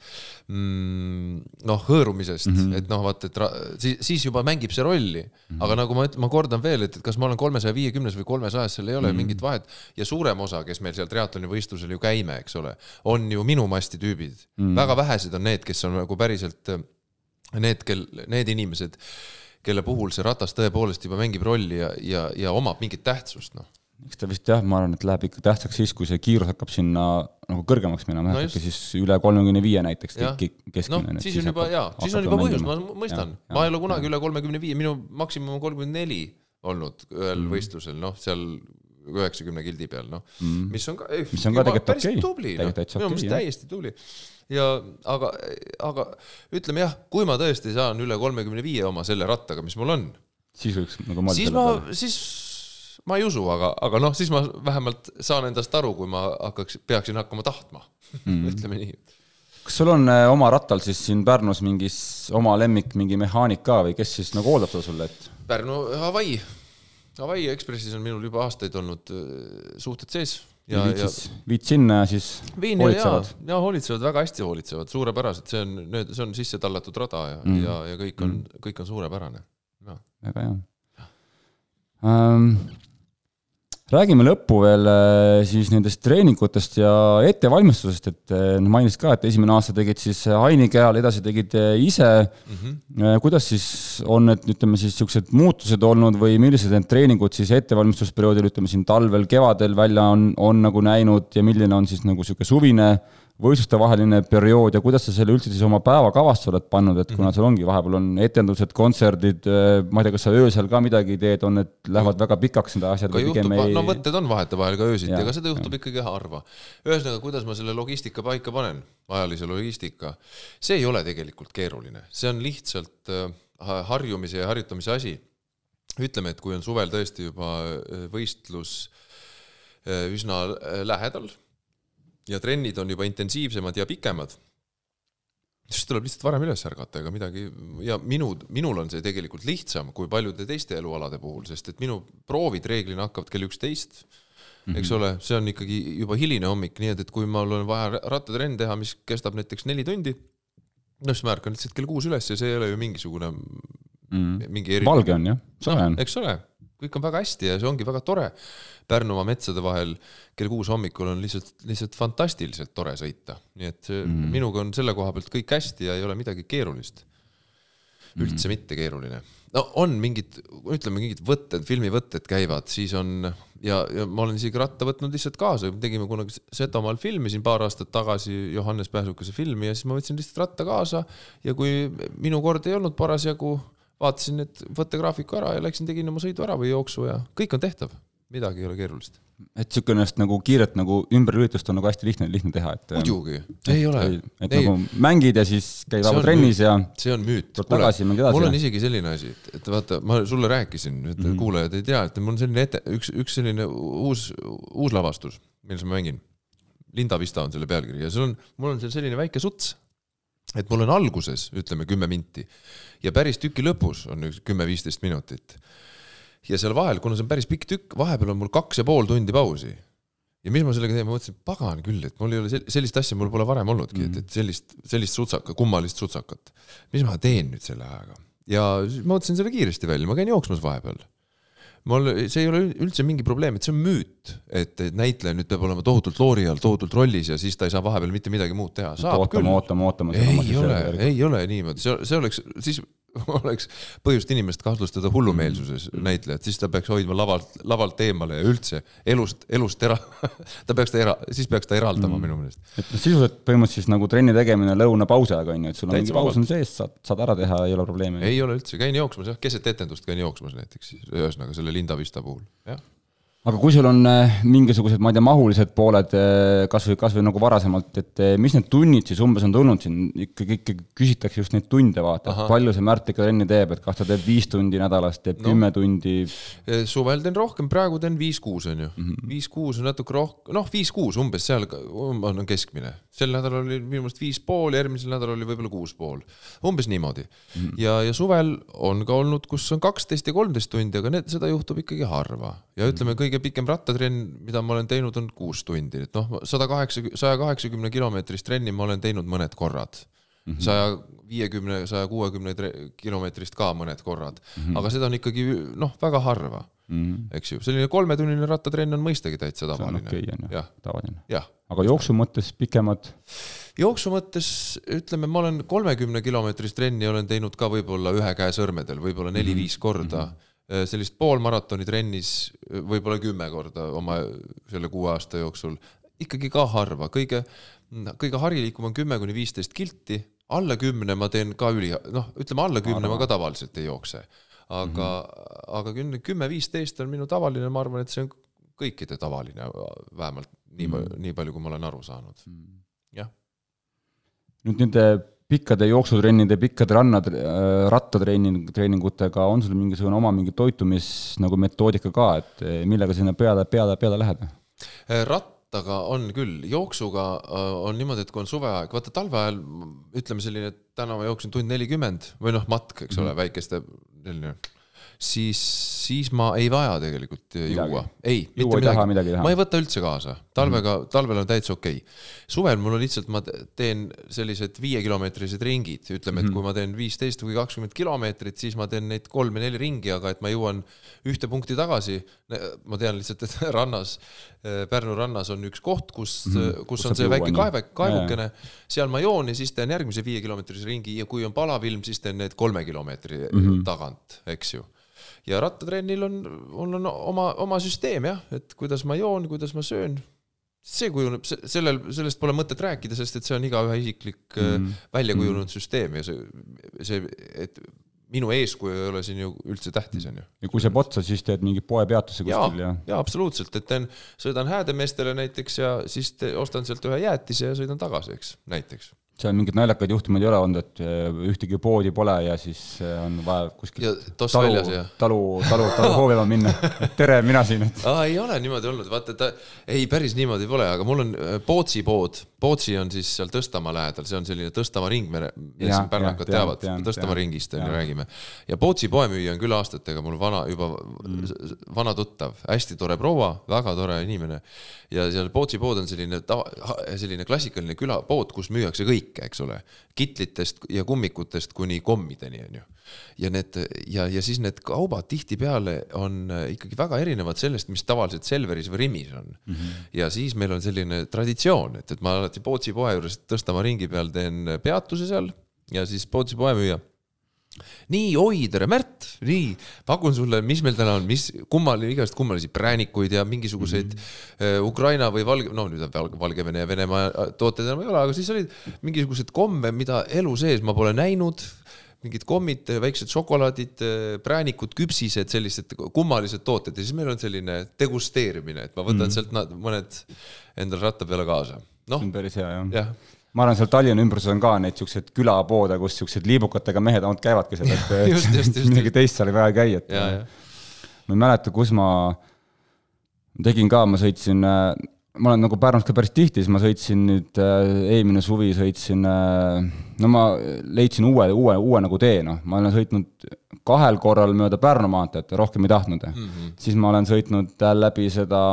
mm, noh, hõõrumisest mm, -hmm. et noh, vaata, et siis, siis juba mängib see rolli mm. -hmm. aga nagu ma ütlen, ma kordan veel, et, et kas ma olen kolmesaja viiekümnes või kolmesajas, seal ei ole mm -hmm. mingit vahet ja suurem osa, kes meil seal triatloni võistlusel ju käime, eks ole, on ju minu masti tüübid mm. -hmm. väga vähesed on need, kes on nagu päriselt need, kel, need inimesed, kelle puhul see ratas tõepoolest juba mängib rolli ja, ja, ja omab mingit tähtsust, noh. eks ta vist jah, ma arvan, et läheb ikka tähtsaks siis, kui see kiirus hakkab sinna nagu kõrgemaks minema no, äkki siis üle kolmekümne viie näiteks keskmine. noh, siis on juba jaa, siis on juba põhjust, ma mõistan, ma ei ole kunagi üle kolmekümne viie, minu maksimum on kolmkümmend neli olnud ühel mm. võistlusel, noh, seal üheksakümne kildi peal, noh mm., mis on ka, mis on ka tegelikult okei okay., tubli, noh, minu meelest täiesti tubli ja aga, aga ütleme jah, kui ma tõesti saan üle kolmekümne viie oma selle rattaga, mis mul on, siis võiks nagu mõelda siis ma, siis ma ei usu, aga, aga noh, siis ma vähemalt saan endast aru, kui ma hakkaks, peaksin hakkama tahtma mm., *laughs* ütleme nii. kas sul on oma rattal siis siin Pärnus mingis oma lemmik, mingi mehaanik ka või kes siis nagu hooldab seda sulle, et? Pärnu Hawaii, Hawaii Ekspressis on minul juba aastaid olnud suhted sees ja, siis, viid sinna ja siis viin hoolitsevad? ja, ja hoolitsevad, väga hästi hoolitsevad, suurepärased, see on, need, see on sisse tallatud rada ja mm., ja, ja kõik on mm., kõik on suurepärane. väga hea ähm, räägime lõppu veel siis nendest treeningutest ja ettevalmistusest, et noh, mainisid ka, et esimene aasta tegid siis Haini kehal, edasi tegid ise mm. -hmm. kuidas siis on need, ütleme siis niisugused muutused olnud või millised need treeningud siis ettevalmistusperioodil, ütleme siin talvel, kevadel välja on, on nagu näinud ja milline on siis nagu niisugune suvine võistlustevaheline periood ja kuidas sa selle üldse siis oma päevakavasse oled pannud, et kuna seal ongi, vahepeal on etendused, kontserdid, ma ei tea, kas sa öösel ka midagi teed, on need, lähevad väga pikaks need asjad või pigem ei no võtted on vahetevahel ka öösiti, aga seda juhtub ja. ikkagi harva. ühesõnaga, kuidas ma selle logistika paika panen, ajalise logistika, see ei ole tegelikult keeruline, see on lihtsalt harjumise ja harjutamise asi. ütleme, et kui on suvel tõesti juba võistlus üsna äh, lähedal ja trennid on juba intensiivsemad ja pikemad siis tuleb lihtsalt varem üles ärgata, ega midagi ja minu, minul on see tegelikult lihtsam kui paljude teiste elualade puhul, sest et minu proovid reeglina hakkavad kell üksteist mm, -hmm. eks ole, see on ikkagi juba hiline hommik, nii et, et kui mul on vaja rattatrenn teha, mis kestab näiteks neli tundi, no siis ma ärkan lihtsalt kell kuus üles ja see ei ole ju mingisugune mm. -hmm. mingi eriline. valge on jah, soe on. eks ole, kõik on väga hästi ja see ongi väga tore. Pärnumaa metsade vahel kell kuus hommikul on lihtsalt, lihtsalt fantastiliselt tore sõita, nii et mm. minuga on selle koha pealt kõik hästi ja ei ole midagi keerulist. üldse mm. mitte keeruline. no on mingid, ütleme, mingid võtted, filmivõtted käivad, siis on ja, ja ma olen isegi ratta võtnud lihtsalt kaasa, tegime kunagi Setomaal filmi siin paar aastat tagasi, Johannes Pääsukese filmi ja siis ma võtsin lihtsalt ratta kaasa ja kui minu kord ei olnud parasjagu vaatasin need võttegraafiku ära ja läksin, tegin oma sõidu ära või jooksu ja kõik on tehtav, midagi ei ole keerulist. et niisugune nagu kiiret nagu ümberlülitust on nagu hästi lihtne, lihtne teha, et muidugi, ei ole. et ei. nagu mängid ja siis käid vaba trennis ja see on müüt. tuleb tagasi, mängid edasi. mul on isegi selline asi, et, et vaata, ma sulle rääkisin, et mm -hmm. kuulajad ei tea, et mul on selline ette, üks, üks selline uus, uus lavastus, milles ma mängin. Linda Vista on selle pealkiri ja sul on, mul on seal selline väike suts et mul on alguses, ütleme kümme minti ja päris tüki lõpus on üks kümme-viisteist minutit. ja seal vahel, kuna see on päris pikk tükk, vahepeal on mul kaks ja pool tundi pausi. ja mis ma sellega teen, ma mõtlesin, pagan küll, et mul ei ole sellist asja, mul pole varem olnudki mm, -hmm. et, et sellist, sellist sutsaka, kummalist sutsakat. mis ma teen nüüd selle ajaga? ja siis ma mõtlesin selle kiiresti välja, ma käin jooksmas vahepeal mul, see ei ole üldse mingi probleem, et see on müüt, et näitleja nüüd peab olema tohutult loori all, tohutult rollis ja siis ta ei saa vahepeal mitte midagi muud teha. ootama, ootama, ootama. ei ole, ei ole niimoodi, see, see oleks, siis *laughs* oleks põhjust inimest kahtlustada hullumeelsuses mm. näitlejat, siis ta peaks hoidma lavalt, lavalt eemale ja üldse elust, elust era- *laughs* ta peaks ta era-, siis peaks ta eraldama mm. minu meelest. et noh, sisuliselt põhimõtteliselt siis nagu trenni tegemine lõunapausi ajaga on ju, et sul on mingi paus on sees, saad, saad ära teha, ei ole probleemi. ei ole üldse, käin jooksmas jah, keset etendust käin jooksmas näiteks, ühesõnaga selle Linda Vista puhul, jah aga kui sul on äh, mingisugused, ma ei tea, mahulised pooled äh, kas või, kas või nagu varasemalt, et äh, mis need tunnid siis umbes on tulnud siin, ikkagi, ikkagi küsitakse just neid tunde, vaata, palju see Märt ikka trenni teeb, et kas ta teeb viis tundi nädalas, teeb no, kümme tundi? suvel teen rohkem, praegu teen viis-kuus, on ju mm -hmm.. viis-kuus on natuke rohkem, noh, viis-kuus umbes seal on keskmine. sel nädalal oli minu meelest viis pool, järgmisel nädalal oli võib-olla kuus pool. umbes niimoodi mm. -hmm. ja, ja suvel on ka olnud, kus on kaksteist ja kolmteist tundi, aga need, seda juhtub ikkagi harva. ja ütleme, kõige kõige pikem rattatrenn, mida ma olen teinud, on kuus tundi, et noh, sada kaheksa, saja kaheksakümne kilomeetrist trenni ma olen teinud mõned korrad. Mhm. saja viiekümne, saja kuuekümne kilomeetrist ka mõned korrad mm, -hmm. aga seda on ikkagi noh, väga harva mm, -hmm. eks ju, selline kolmetunnine rattatrenn on mõistagi täitsa tavaline. okei okay, on ju, tavaline. aga jooksu mõttes pikemad? jooksu mõttes ütleme, ma olen kolmekümne kilomeetrist trenni olen teinud ka võib-olla ühe käe sõrmedel, võib-olla neli-viis korda mm. -hmm sellist poolmaratoni trennis äh, võib-olla kümme korda oma selle kuue aasta jooksul, ikkagi ka harva, kõige, kõige harilikum on kümme kuni viisteist kilti, alla kümne ma teen ka üli, noh, ütleme alla kümne ma ka tavaliselt ei jookse. aga mm, -hmm. aga kümme, kümme-viisteist on minu tavaline, ma arvan, et see on kõikide tavaline, vähemalt nii mm, -hmm. nii palju, kui ma olen aru saanud, mhm. jah. nüüd nende pikkade jooksutrennide, pikkade rannad, äh, rattatreening, treeningutega on sul mingisugune oma mingi toitumis nagu metoodika ka, et eh, millega sinna peale, peale, peale lähed? Äh, rattaga on küll, jooksuga äh, on niimoodi, et kui on suveaeg, vaata talve ajal ütleme selline, et täna ma jooksin tund nelikümmend või noh, matk, eks mm -hmm. ole, väikeste selline siis, siis ma ei vaja tegelikult juua. ei, mitte midagi, midagi. ma ei võta üldse kaasa, talvega mm, -hmm. talvel on täitsa okei okay.. suvel mul on lihtsalt, ma teen sellised viiekilomeetrised ringid, ütleme, et mhm. kui ma teen viisteist või kakskümmend kilomeetrit, siis ma teen neid kolm ja neli ringi, aga et ma jõuan ühte punkti tagasi. ma tean lihtsalt, et *laughs* rannas, Pärnu rannas on üks koht, kus mm, -hmm. kus, kus on see väike kaeve, kaevukene, seal ma joon ja siis teen järgmise viiekilomeetrise ringi ja kui on palav ilm, siis teen need kolme kilomeetri mm -hmm. tagant, eks ju ja rattatrennil on, mul on oma, oma süsteem jah, et kuidas ma joon, kuidas ma söön. see kujuneb, sellel, sellest pole mõtet rääkida, sest et see on igaühe isiklik mm. välja kujunenud mm. süsteem ja see, see, et minu eeskuju ei ole siin ju üldse tähtis, on ju. ja kui saab otsa, siis teed mingi poepeatuse kuskil ja, ja...? jaa, absoluutselt, et teen, sõidan Häädemeestele näiteks ja siis te, ostan sealt ühe jäätise ja sõidan tagasi, eks, näiteks seal mingeid naljakaid juhtumeid ei ole olnud, et äh, ühtegi poodi pole ja siis äh, on vaja kuskil ja toss talu, ja talu, talu, talu hoovima minna, tere, mina siin, aa, ei ole niimoodi olnud, vaata, ta ei, päris niimoodi pole, aga mul on äh, Pootsi pood, Pootsi on siis seal Tõstamaa lähedal, see on selline Tõstamaa ring, me, siin pärnakad teavad, Tõstamaa ringist on ju Ja. räägime. ja Pootsi poemüüja on küll aastatega mul vana, juba mm. vana tuttav, hästi tore proua, väga tore inimene. ja seal Pootsi pood on selline tava, selline klassikaline külapood, kus müüakse kõike, eks ole. kitlitest ja kummikutest kuni kommideni, on ju. ja need ja, ja siis need kaubad tihtipeale on ikkagi väga erinevad sellest, mis tavaliselt Selveris või Rimis on mm. -hmm. ja siis meil on selline traditsioon, et, et ma alati Pootsi poe juures Tõstamaa ringi peal teen peatuse seal ja siis Pootsi poemüüja nii, oi, tere Märt, nii, pakun sulle, mis meil täna on, mis kummaline, igast kummalisi präänikuid ja mingisuguseid mm -hmm. Ukraina või Valge, no nüüd on Valge, Valgevene ja Venemaa tooteid enam ei ole, aga siis olid mingisugused komme, mida elu sees ma pole näinud mingid kommid, väiksed šokolaadid, präänikud, küpsised, sellised kummalised tooted ja siis meil on selline degusteerimine, et ma võtan mm -hmm. sealt mõned endale ratta peale kaasa. noh päris hea, jah jah ma arvan, seal Tallinna ümbruses on ka neid siukseid külapoode, kus siuksed liibukatega mehed ainult käivadki seal, *laughs* et Just, just, just, midagi teist seal ei vaja käia, et ma ei mäleta, kus ma tegin ka, ma sõitsin, ma olen nagu Pärnus ka päris tihti, siis ma sõitsin nüüd äh, eelmine suvi sõitsin, no ma leidsin uue, uue, uue nagu tee, noh, ma olen sõitnud kahel korral mööda Pärnu maanteed, rohkem ei tahtnud mm. -hmm. siis ma olen sõitnud äh, läbi seda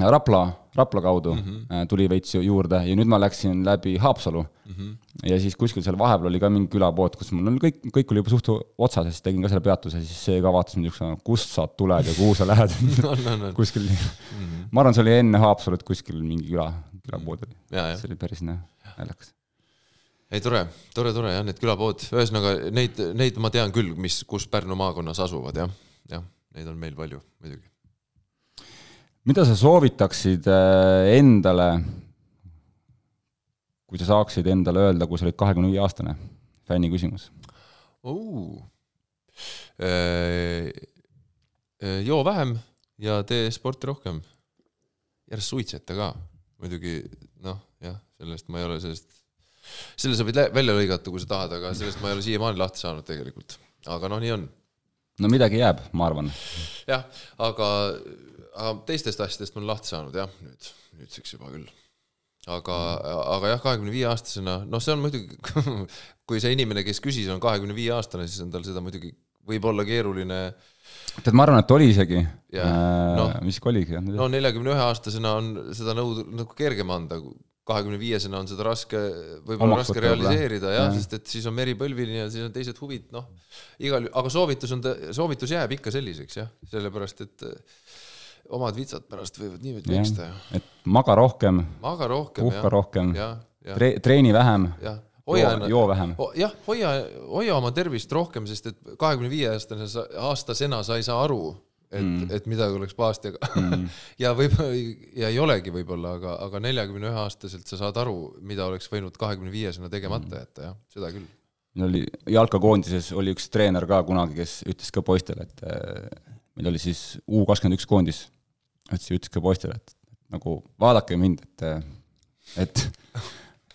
Rapla, Rapla kaudu mm -hmm. tuli veits ju- juurde ja nüüd ma läksin läbi Haapsalu mm. -hmm. ja siis kuskil seal vahepeal oli ka mingi külapood, kus mul oli kõik, kõik oli juba suht otsas ja siis tegin ka selle peatuse, siis see ka vaatas mind niisuguse, kust sa tuled ja kuhu sa lähed on, on, on, kuskil mm, -hmm. ma arvan, see oli enne Haapsalut kuskil mingi küla, külapood oli. ja see oli päris naljakas. ei tore, tore, tore jah, need külapood, ühesõnaga neid, neid ma tean küll, mis, kus Pärnu maakonnas asuvad jah, jah, neid on meil palju muidugi. Mida sa soovitaksid äh, endale, kui sa saaksid endale öelda, kui sa olid kahekümne viie aastane, fänni küsimus. joo vähem ja tee sporti rohkem. järjest suitseta ka, muidugi noh, jah, sellest ma ei ole sellest, selle sa võid välja lõigata, kui sa tahad, aga sellest ma ei ole siiamaani lahti saanud tegelikult, aga noh, nii on no midagi jääb, ma arvan. jah, aga, aga teistest asjadest ma olen lahti saanud jah, nüüd, nüüdseks juba küll. aga, aga jah, kahekümne viie aastasena, noh, see on muidugi, *laughs* kui see inimene, kes küsis, on kahekümne viie aastane, siis on tal seda muidugi võib-olla keeruline. tead, ma arvan, et oli isegi. Jah, noh. mis oligi, jah. no neljakümne ühe aastasena on seda nõudu nagu kergem anda, kahekümne viiesena on seda raske, võib-olla raske võib-olla. realiseerida jah Jah., sest et siis on meri põlvini ja siis on teised huvid, noh. igal, aga soovitus on, soovitus jääb ikka selliseks jah, sellepärast et omad vitsad pärast võivad niimoodi Jah. peksta ja et maga rohkem, maga rohkem puhka rohkem, jah, jah, tre-, treeni vähem, jah, hoia joo, joo vähem. jah, hoia, hoia oma tervist rohkem, sest et kahekümne viie aastane, aastasena sa ei saa aru, et mm., et midagi oleks pahasti, aga *laughs* mm. ja võib-olla ja ei olegi võib-olla, aga, aga neljakümne ühe aastaselt sa saad aru, mida oleks võinud kahekümne viiesena tegemata jätta, jah, seda küll. meil oli jalkakoondises oli üks treener ka kunagi, kes ütles ka poistele, et äh, meil oli siis U kakskümmend üks koondis, ütles, ütles ka poistele, et nagu vaadake mind, et, et,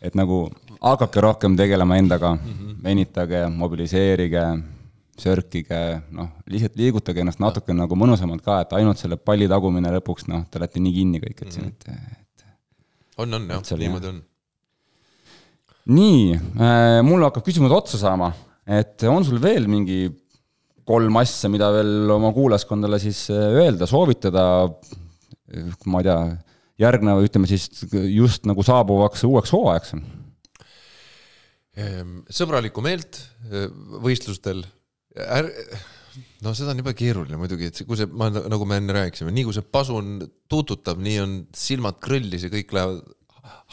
et nagu hakake rohkem tegelema endaga, venitage, mobiliseerige, sörkige, noh, lihtsalt liigutage ennast natuke nagu mõnusamalt ka, et ainult selle palli tagumine lõpuks, noh, te olete nii kinni kõik, et siin, et et on, on jah. Et, niimoodi on. nii äh,, mul hakkab küsimus otsa saama, et on sul veel mingi kolm asja, mida veel oma kuulajaskondale siis äh, öelda, soovitada, ma ei tea, järgneva, ütleme siis just nagu saabuvaks uueks hooajaks? Ehm, sõbralikku meelt eh, võistlustel, är-, no seda on jube keeruline muidugi, et kui see, ma nagu me enne rääkisime, nii kui see pasun tuututab, nii on silmad krõllis ja kõik lähevad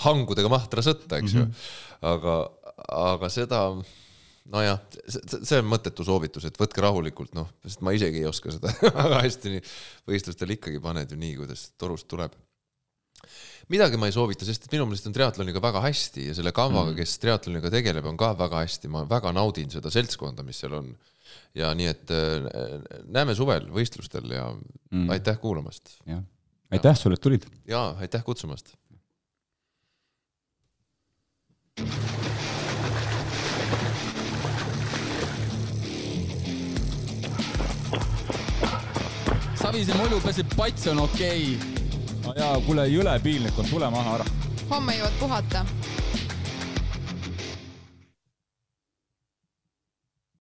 hangudega mahtra sõtta, eks ju mm. -hmm. aga, aga seda, nojah, see on mõttetu soovitus, et võtke rahulikult, noh, sest ma isegi ei oska seda *laughs* väga hästi nii võistlustel ikkagi paned ju nii, kuidas torust tuleb midagi ma ei soovita, sest minu meelest on triatloniga väga hästi ja selle kavaga mm., kes triatloniga tegeleb, on ka väga hästi, ma väga naudin seda seltskonda, mis seal on. ja nii et äh, näeme suvel võistlustel ja mm. aitäh kuulamast jah, aitäh sulle, et tulid. ja aitäh kutsumast. Savise mulupesi pats on okei okay. no jaa, kuule, jõle piinlik on, tule maha ära. homme jõuad puhata